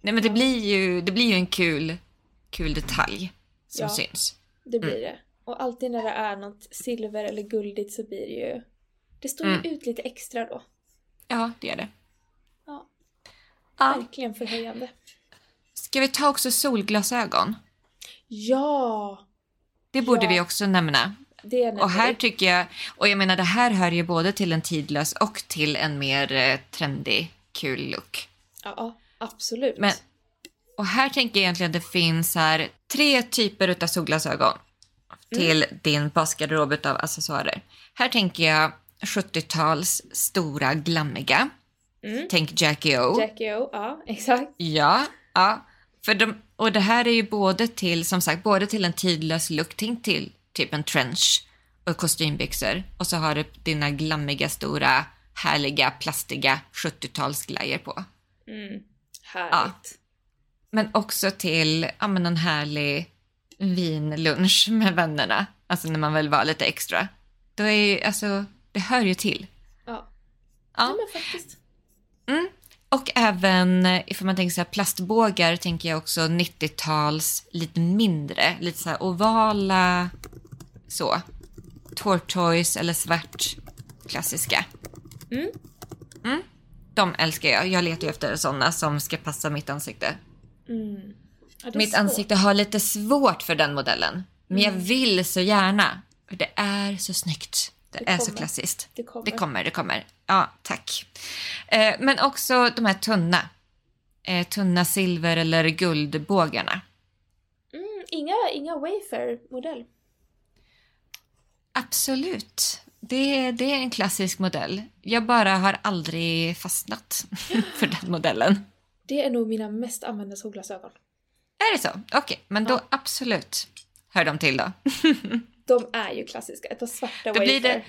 Speaker 2: Nej men det blir ju, det blir ju en kul, kul detalj som
Speaker 1: Ja.
Speaker 2: syns.
Speaker 1: Det blir
Speaker 2: Mm.
Speaker 1: det. Och alltid när det är något silver eller guldigt så blir det ju... Det står ju
Speaker 2: Mm.
Speaker 1: ut lite extra då.
Speaker 2: Ja, det är det.
Speaker 1: Ja,
Speaker 2: Ja.
Speaker 1: verkligen förhöjande.
Speaker 2: Ska vi ta också solglasögon?
Speaker 1: Ja!
Speaker 2: Det borde
Speaker 1: Ja.
Speaker 2: vi också nämna. Och här tycker jag, och jag menar det här hör ju både till en tidlös och till en mer eh, trendig, kul look.
Speaker 1: Ja, absolut.
Speaker 2: Men, och här tänker jag egentligen att det finns här tre typer utav solglasögon till din basgarderob utav accessoarer. Här tänker jag 70-tals stora glammiga.
Speaker 1: Mm.
Speaker 2: Tänk Jackie O.
Speaker 1: Jackie O, ja exakt.
Speaker 2: Ja, ja. För de, och det här är ju både till, som sagt, både till en tidlös look, till typ en trench och kostymbyxor. Och så har du dina glammiga, stora, härliga, plastiga 70-talsglajjor på.
Speaker 1: Mm. Härligt.
Speaker 2: Ja. Men också till ja, men en härlig vinlunch med vännerna. Alltså när man vill vara lite extra. Då är ju, alltså, det hör ju till.
Speaker 1: Ja.
Speaker 2: Ja.
Speaker 1: Men faktiskt.
Speaker 2: Mm. Och även eh, ifall man tänker så här plastbågar tänker jag också 90-tals lite mindre, lite så här ovala så. Tortoise eller svart klassiska.
Speaker 1: Mm.
Speaker 2: Mm. De älskar jag. Jag letar ju efter sådana som ska passa mitt ansikte.
Speaker 1: Mm. Ja,
Speaker 2: Mitt
Speaker 1: svårt.
Speaker 2: ansikte har lite svårt för den modellen. Men jag
Speaker 1: Mm.
Speaker 2: vill så gärna. För det är så snyggt. Det,
Speaker 1: Det
Speaker 2: är så
Speaker 1: kommer.
Speaker 2: klassiskt.
Speaker 1: Det kommer.
Speaker 2: Det kommer, det kommer. Ja, tack. Eh, men också de här tunna. Eh, tunna silver eller guldbågarna.
Speaker 1: Mm, inga, inga Wayfair-modell.
Speaker 2: Absolut. Det, det är en klassisk modell. Jag bara har aldrig fastnat för den modellen.
Speaker 1: Det är nog mina mest använda solglasögon.
Speaker 2: Är det så? Okej, men då absolut hör de till då.
Speaker 1: De är ju klassiska. Ett par svarta
Speaker 2: Då blir, det.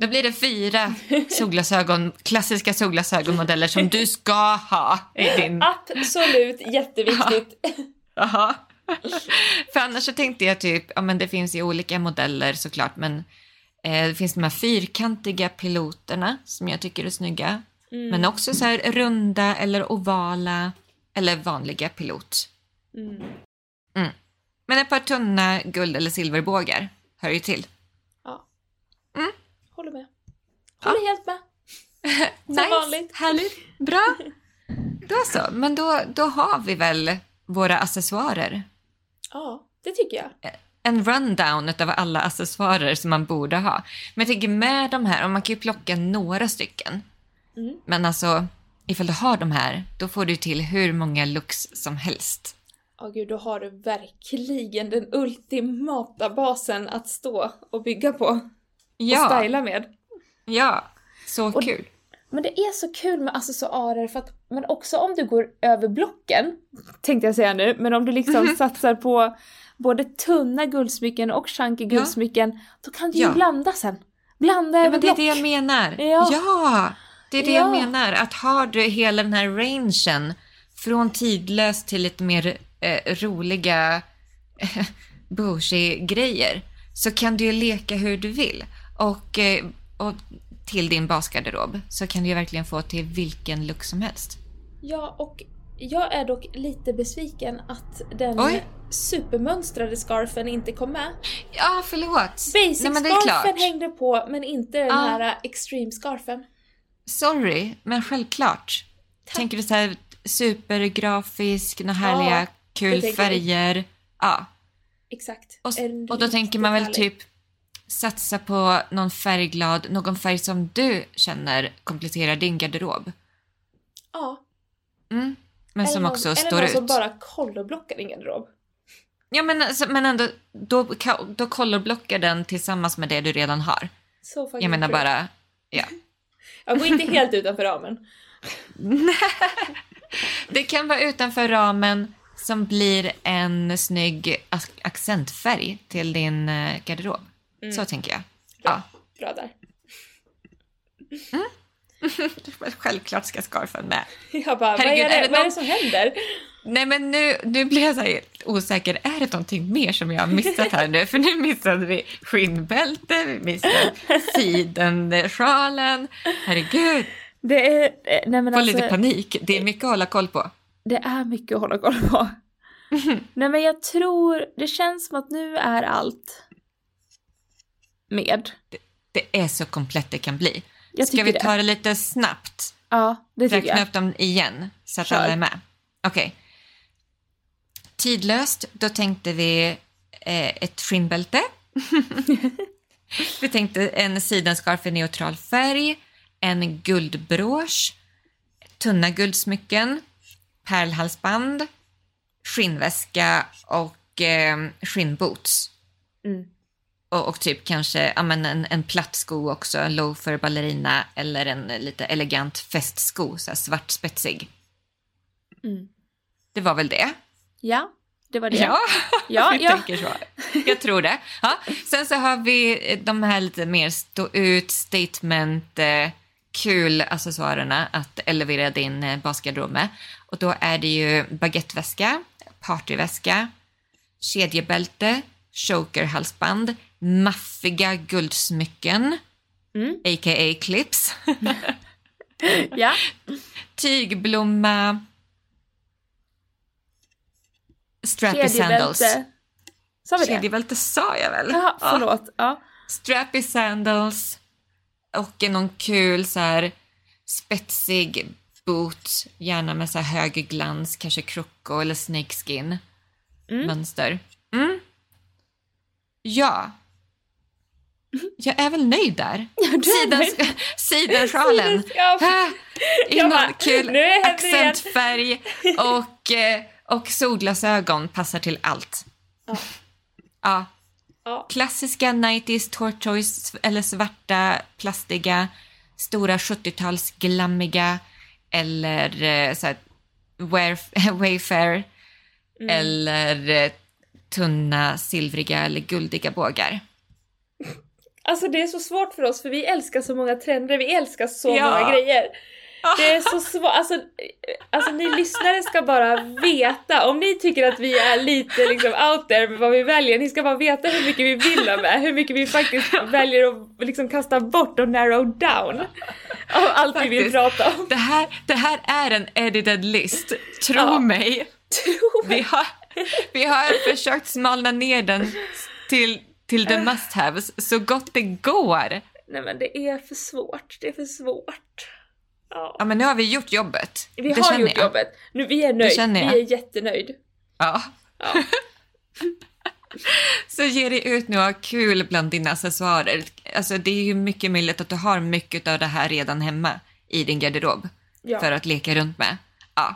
Speaker 2: Då blir det fyra solglasögon, klassiska solglasögonmodeller som du ska ha i din...
Speaker 1: Absolut jätteviktigt.
Speaker 2: Jaha. För annars så tänkte jag typ, ja men det finns ju olika modeller såklart, men eh, det finns de här fyrkantiga piloterna som jag tycker är snygga.
Speaker 1: Mm.
Speaker 2: Men också så här runda eller ovala eller vanliga pilot.
Speaker 1: Mm.
Speaker 2: Men ett par tunna guld eller silverbågar hör ju till.
Speaker 1: Ja.
Speaker 2: Mm.
Speaker 1: Håller med. Håller helt med. Som vanligt.
Speaker 2: Härligt. Bra. Då så, men då, då har vi väl våra accessoarer.
Speaker 1: Ja, det tycker jag.
Speaker 2: En rundown av alla accessoarer som man borde ha. Men jag tänker med de här, och man kan ju plocka några stycken.
Speaker 1: Mm.
Speaker 2: Men alltså, ifall du har de här, då får du till hur många looks som helst.
Speaker 1: Ja gud, då har du verkligen den ultimata basen att stå och bygga på.
Speaker 2: Ja.
Speaker 1: och styla med.
Speaker 2: Ja, så
Speaker 1: Och-
Speaker 2: kul.
Speaker 1: Men det är så kul med accessoarer för att, men också om du går över blocken, tänkte jag säga nu, men om du liksom satsar på både tunna guldsmycken och chunky guldsmycken, då kan du ju
Speaker 2: Ja.
Speaker 1: blanda sen. Blanda
Speaker 2: Ja,
Speaker 1: över
Speaker 2: men det är
Speaker 1: block.
Speaker 2: det jag menar.
Speaker 1: Ja.
Speaker 2: Ja, det är det
Speaker 1: Ja.
Speaker 2: jag menar. Att har du hela den här rangen från tidlöst till lite mer eh, roliga eh, bougie-grejer så kan du ju leka hur du vill. Och, eh, och till din basgarderob så kan du ju verkligen få till vilken look som helst.
Speaker 1: Ja, och jag är dock lite besviken att den
Speaker 2: Oj.
Speaker 1: supermönstrade scarfen inte kom med.
Speaker 2: Ja, förlåt.
Speaker 1: Basic
Speaker 2: Nej, men det är
Speaker 1: scarfen
Speaker 2: klart.
Speaker 1: hängde på, men inte den
Speaker 2: Ja.
Speaker 1: här äh, extreme scarfen.
Speaker 2: Sorry, men självklart. Tänker du så här supergrafisk, några härliga,
Speaker 1: det
Speaker 2: kul färger? Ja.
Speaker 1: Exakt.
Speaker 2: Och, och då tänker man väl
Speaker 1: härlig.
Speaker 2: typ satsa på någon färgglad, någon färg som du känner kompletterar din garderob.
Speaker 1: Ja.
Speaker 2: Mm. Men som
Speaker 1: någon,
Speaker 2: också
Speaker 1: eller
Speaker 2: står
Speaker 1: någon
Speaker 2: ut.
Speaker 1: som bara colorblockar din garderob.
Speaker 2: Ja men, alltså, men ändå, då, då den tillsammans med det du redan har.
Speaker 1: Så fucking
Speaker 2: Jag menar
Speaker 1: true.
Speaker 2: bara, ja.
Speaker 1: Jag går inte helt utanför ramen.
Speaker 2: Det kan vara utanför ramen som blir en snygg ac- accentfärg till din eh, garderob. Så tänker jag. Ja.
Speaker 1: Bra där.
Speaker 2: Självklart ska scarfen med.
Speaker 1: Jag bara,
Speaker 2: Herregud,
Speaker 1: vad, är
Speaker 2: är
Speaker 1: det,
Speaker 2: det
Speaker 1: vad är det
Speaker 2: någon-
Speaker 1: som händer?
Speaker 2: Nej men nu, nu blir jag så här osäker. Är det någonting mer som jag har missat här nu? För nu missade vi skinnbälte, vi missade sidensjalen. Herregud,
Speaker 1: Det är, eh, nej men
Speaker 2: får
Speaker 1: alltså,
Speaker 2: lite panik. Det är mycket att hålla koll på.
Speaker 1: det är mycket att hålla koll på. nej men jag tror, det känns som att nu är allt med.
Speaker 2: Det är så komplett det kan bli.
Speaker 1: Jag
Speaker 2: Ska vi
Speaker 1: det.
Speaker 2: ta det lite snabbt?
Speaker 1: Ja, det tycker
Speaker 2: Räkna
Speaker 1: jag.
Speaker 2: upp dem igen så att
Speaker 1: Kör.
Speaker 2: alla är med. Okej. Tidlöst, då tänkte vi eh, ett skinnbälte. vi tänkte en sidenscarf i neutral färg, en guldbrås, tunna guldsmycken, pärlhalsband, skinnväska och eh, skinnboots.
Speaker 1: Mm.
Speaker 2: Och, och typ kanske ja, men en, en platt sko också, en loafer ballerina eller en lite elegant festsko, så här svart spetsig.
Speaker 1: Mm.
Speaker 2: Det var väl det?
Speaker 1: Ja, det var det.
Speaker 2: Ja,
Speaker 1: Ja,
Speaker 2: vi
Speaker 1: ja.
Speaker 2: tänker så. Jag tror det. Ja. Sen så har vi de här lite mer stå ut, statement, eh, kul accessoarerna att elevera din eh, basgarderob med. Och då är det ju baguetteväska, partyväska, kedjebälte, chokerhalsband, maffiga guldsmycken,
Speaker 1: Mm.
Speaker 2: a.k.a. clips,
Speaker 1: Ja.
Speaker 2: tygblomma, strappy sandals.
Speaker 1: Sa vi det?
Speaker 2: Kedjebälte sa jag väl?
Speaker 1: Jaha,
Speaker 2: Ja.
Speaker 1: förlåt. Ja.
Speaker 2: Strappy sandals och någon kul så här spetsig boot, gärna med så här hög glans, kanske kroko eller snakeskin
Speaker 1: Mm.
Speaker 2: mönster. Mm. Ja. Jag är väl nöjd där. sidensjalen.
Speaker 1: Ja,
Speaker 2: I
Speaker 1: Jag
Speaker 2: någon
Speaker 1: bara,
Speaker 2: kul accentfärg och, eh, och solglasögon passar till allt.
Speaker 1: Ja.
Speaker 2: Ja.
Speaker 1: Ja.
Speaker 2: Klassiska 90s tortoise eller svarta plastiga, stora 70-tals glammiga eller eh, så här, Wayfair
Speaker 1: Mm.
Speaker 2: eller eh, tunna silvriga eller guldiga bågar.
Speaker 1: Alltså det är så svårt för oss för vi älskar så många trender, vi älskar så
Speaker 2: Ja.
Speaker 1: många grejer. Det är så svårt, alltså, alltså ni lyssnare ska bara veta, om ni tycker att vi är lite liksom out there med vad vi väljer, ni ska bara veta hur mycket vi vill ha med, hur mycket vi faktiskt väljer att liksom kasta bort och narrow down av allt vi vill
Speaker 2: Faktiskt.
Speaker 1: prata om.
Speaker 2: Det här, det här är en edited list, tro
Speaker 1: Ja.
Speaker 2: mig.
Speaker 1: Tro mig.
Speaker 2: Vi har, vi har försökt smalna ner den till, till the must haves så gott det går.
Speaker 1: Nej men det är för svårt, det är för svårt. Ja.
Speaker 2: Ja, men nu har vi gjort jobbet.
Speaker 1: Vi
Speaker 2: det
Speaker 1: har gjort
Speaker 2: jag.
Speaker 1: jobbet, nu vi är nöjd,
Speaker 2: känner jag.
Speaker 1: vi är jättenöjd.
Speaker 2: Ja.
Speaker 1: Ja.
Speaker 2: Så ge dig ut nu och ha kul bland dina accessoarer. Alltså, det är ju mycket möjligt att du har mycket av det här redan hemma i din garderob
Speaker 1: Ja.
Speaker 2: för att leka runt med. Ja.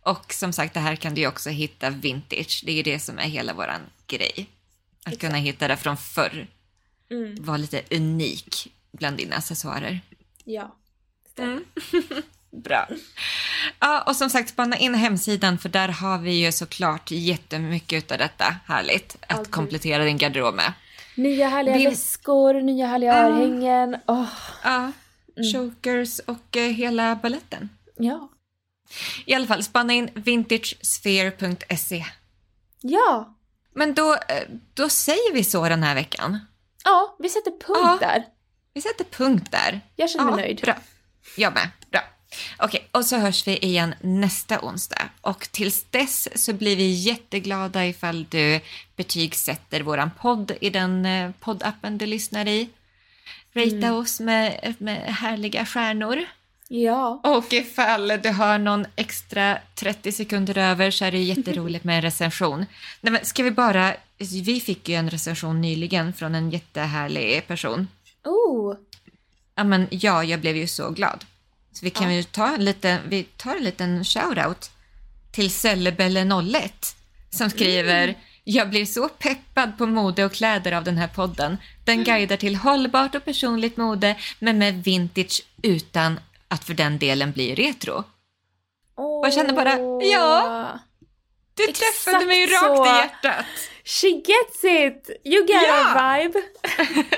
Speaker 2: Och som sagt, det här kan du ju också hitta vintage. Det är ju det som är hela våran grej. Att kunna hitta det från förr.
Speaker 1: Mm.
Speaker 2: vara lite unik bland dina accessoarer.
Speaker 1: Ja.
Speaker 2: Bra. Ja, och som sagt, spana in hemsidan för där har vi ju såklart jättemycket av detta härligt att
Speaker 1: Alltid.
Speaker 2: komplettera din garderob med.
Speaker 1: Nya härliga
Speaker 2: Vill-
Speaker 1: väskor, nya härliga
Speaker 2: Ja.
Speaker 1: örhängen. Åh,
Speaker 2: Ja, chokers och eh, hela balletten.
Speaker 1: ja.
Speaker 2: I alla fall, spana in vintagesphere.se.
Speaker 1: Ja.
Speaker 2: Men då, eh, då säger vi så den här veckan.
Speaker 1: Ja, vi sätter punkt
Speaker 2: Ja.
Speaker 1: där.
Speaker 2: Vi sätter punkt där.
Speaker 1: Jag känner mig nöjd.
Speaker 2: Bra. Jag med. Bra. Okej, och så hörs vi igen nästa onsdag. Och tills dess så blir vi jätteglada ifall du betygsätter våran podd i den eh, poddappen du lyssnar i. Rata
Speaker 1: Mm.
Speaker 2: oss med, med härliga stjärnor.
Speaker 1: Ja.
Speaker 2: Och ifall du har någon extra 30 sekunder över så är det jätteroligt med en recension. Nej, men ska vi bara... Vi fick ju en recension nyligen från en jättehärlig person.
Speaker 1: Oh.
Speaker 2: Ja, men ja, jag blev ju så glad. Så vi kan
Speaker 1: Ja.
Speaker 2: ju ta en liten, vi tar en liten shoutout till Sellebelle01 som skriver
Speaker 1: Mm.
Speaker 2: Jag blir så peppad på mode och kläder av den här podden. Den
Speaker 1: Mm.
Speaker 2: guidar till hållbart och personligt mode men med vintage utan att för den delen bli retro.
Speaker 1: Åh.
Speaker 2: jag känner bara, ja. Du
Speaker 1: Exakt
Speaker 2: träffade mig rakt
Speaker 1: så.
Speaker 2: i hjärtat.
Speaker 1: She gets it! You get
Speaker 2: Ja.
Speaker 1: a vibe.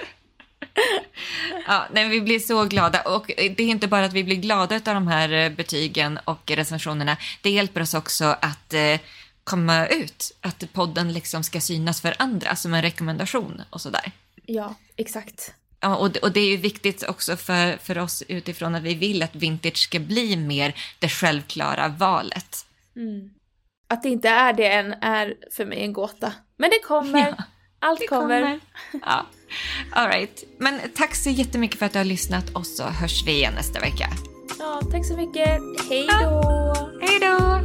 Speaker 2: Ja, nej, vi blir så glada och det är inte bara att vi blir glada av de här eh, betygen och recensionerna. Det hjälper oss också att eh, komma ut, att podden liksom ska synas för andra som en rekommendation och sådär.
Speaker 1: Ja, exakt.
Speaker 2: Ja, och, det- och det är ju viktigt också för, för oss utifrån att vi vill att vintage ska bli mer det självklara valet.
Speaker 1: Mm. Att det inte är det än är för mig en gåta. Men det kommer.
Speaker 2: Ja,
Speaker 1: Allt
Speaker 2: Det
Speaker 1: kommer.
Speaker 2: Ja. All right. Men tack så jättemycket för att du har lyssnat och så hörs vi igen nästa vecka.
Speaker 1: Ja, tack så mycket. Hej då!
Speaker 2: Hej då!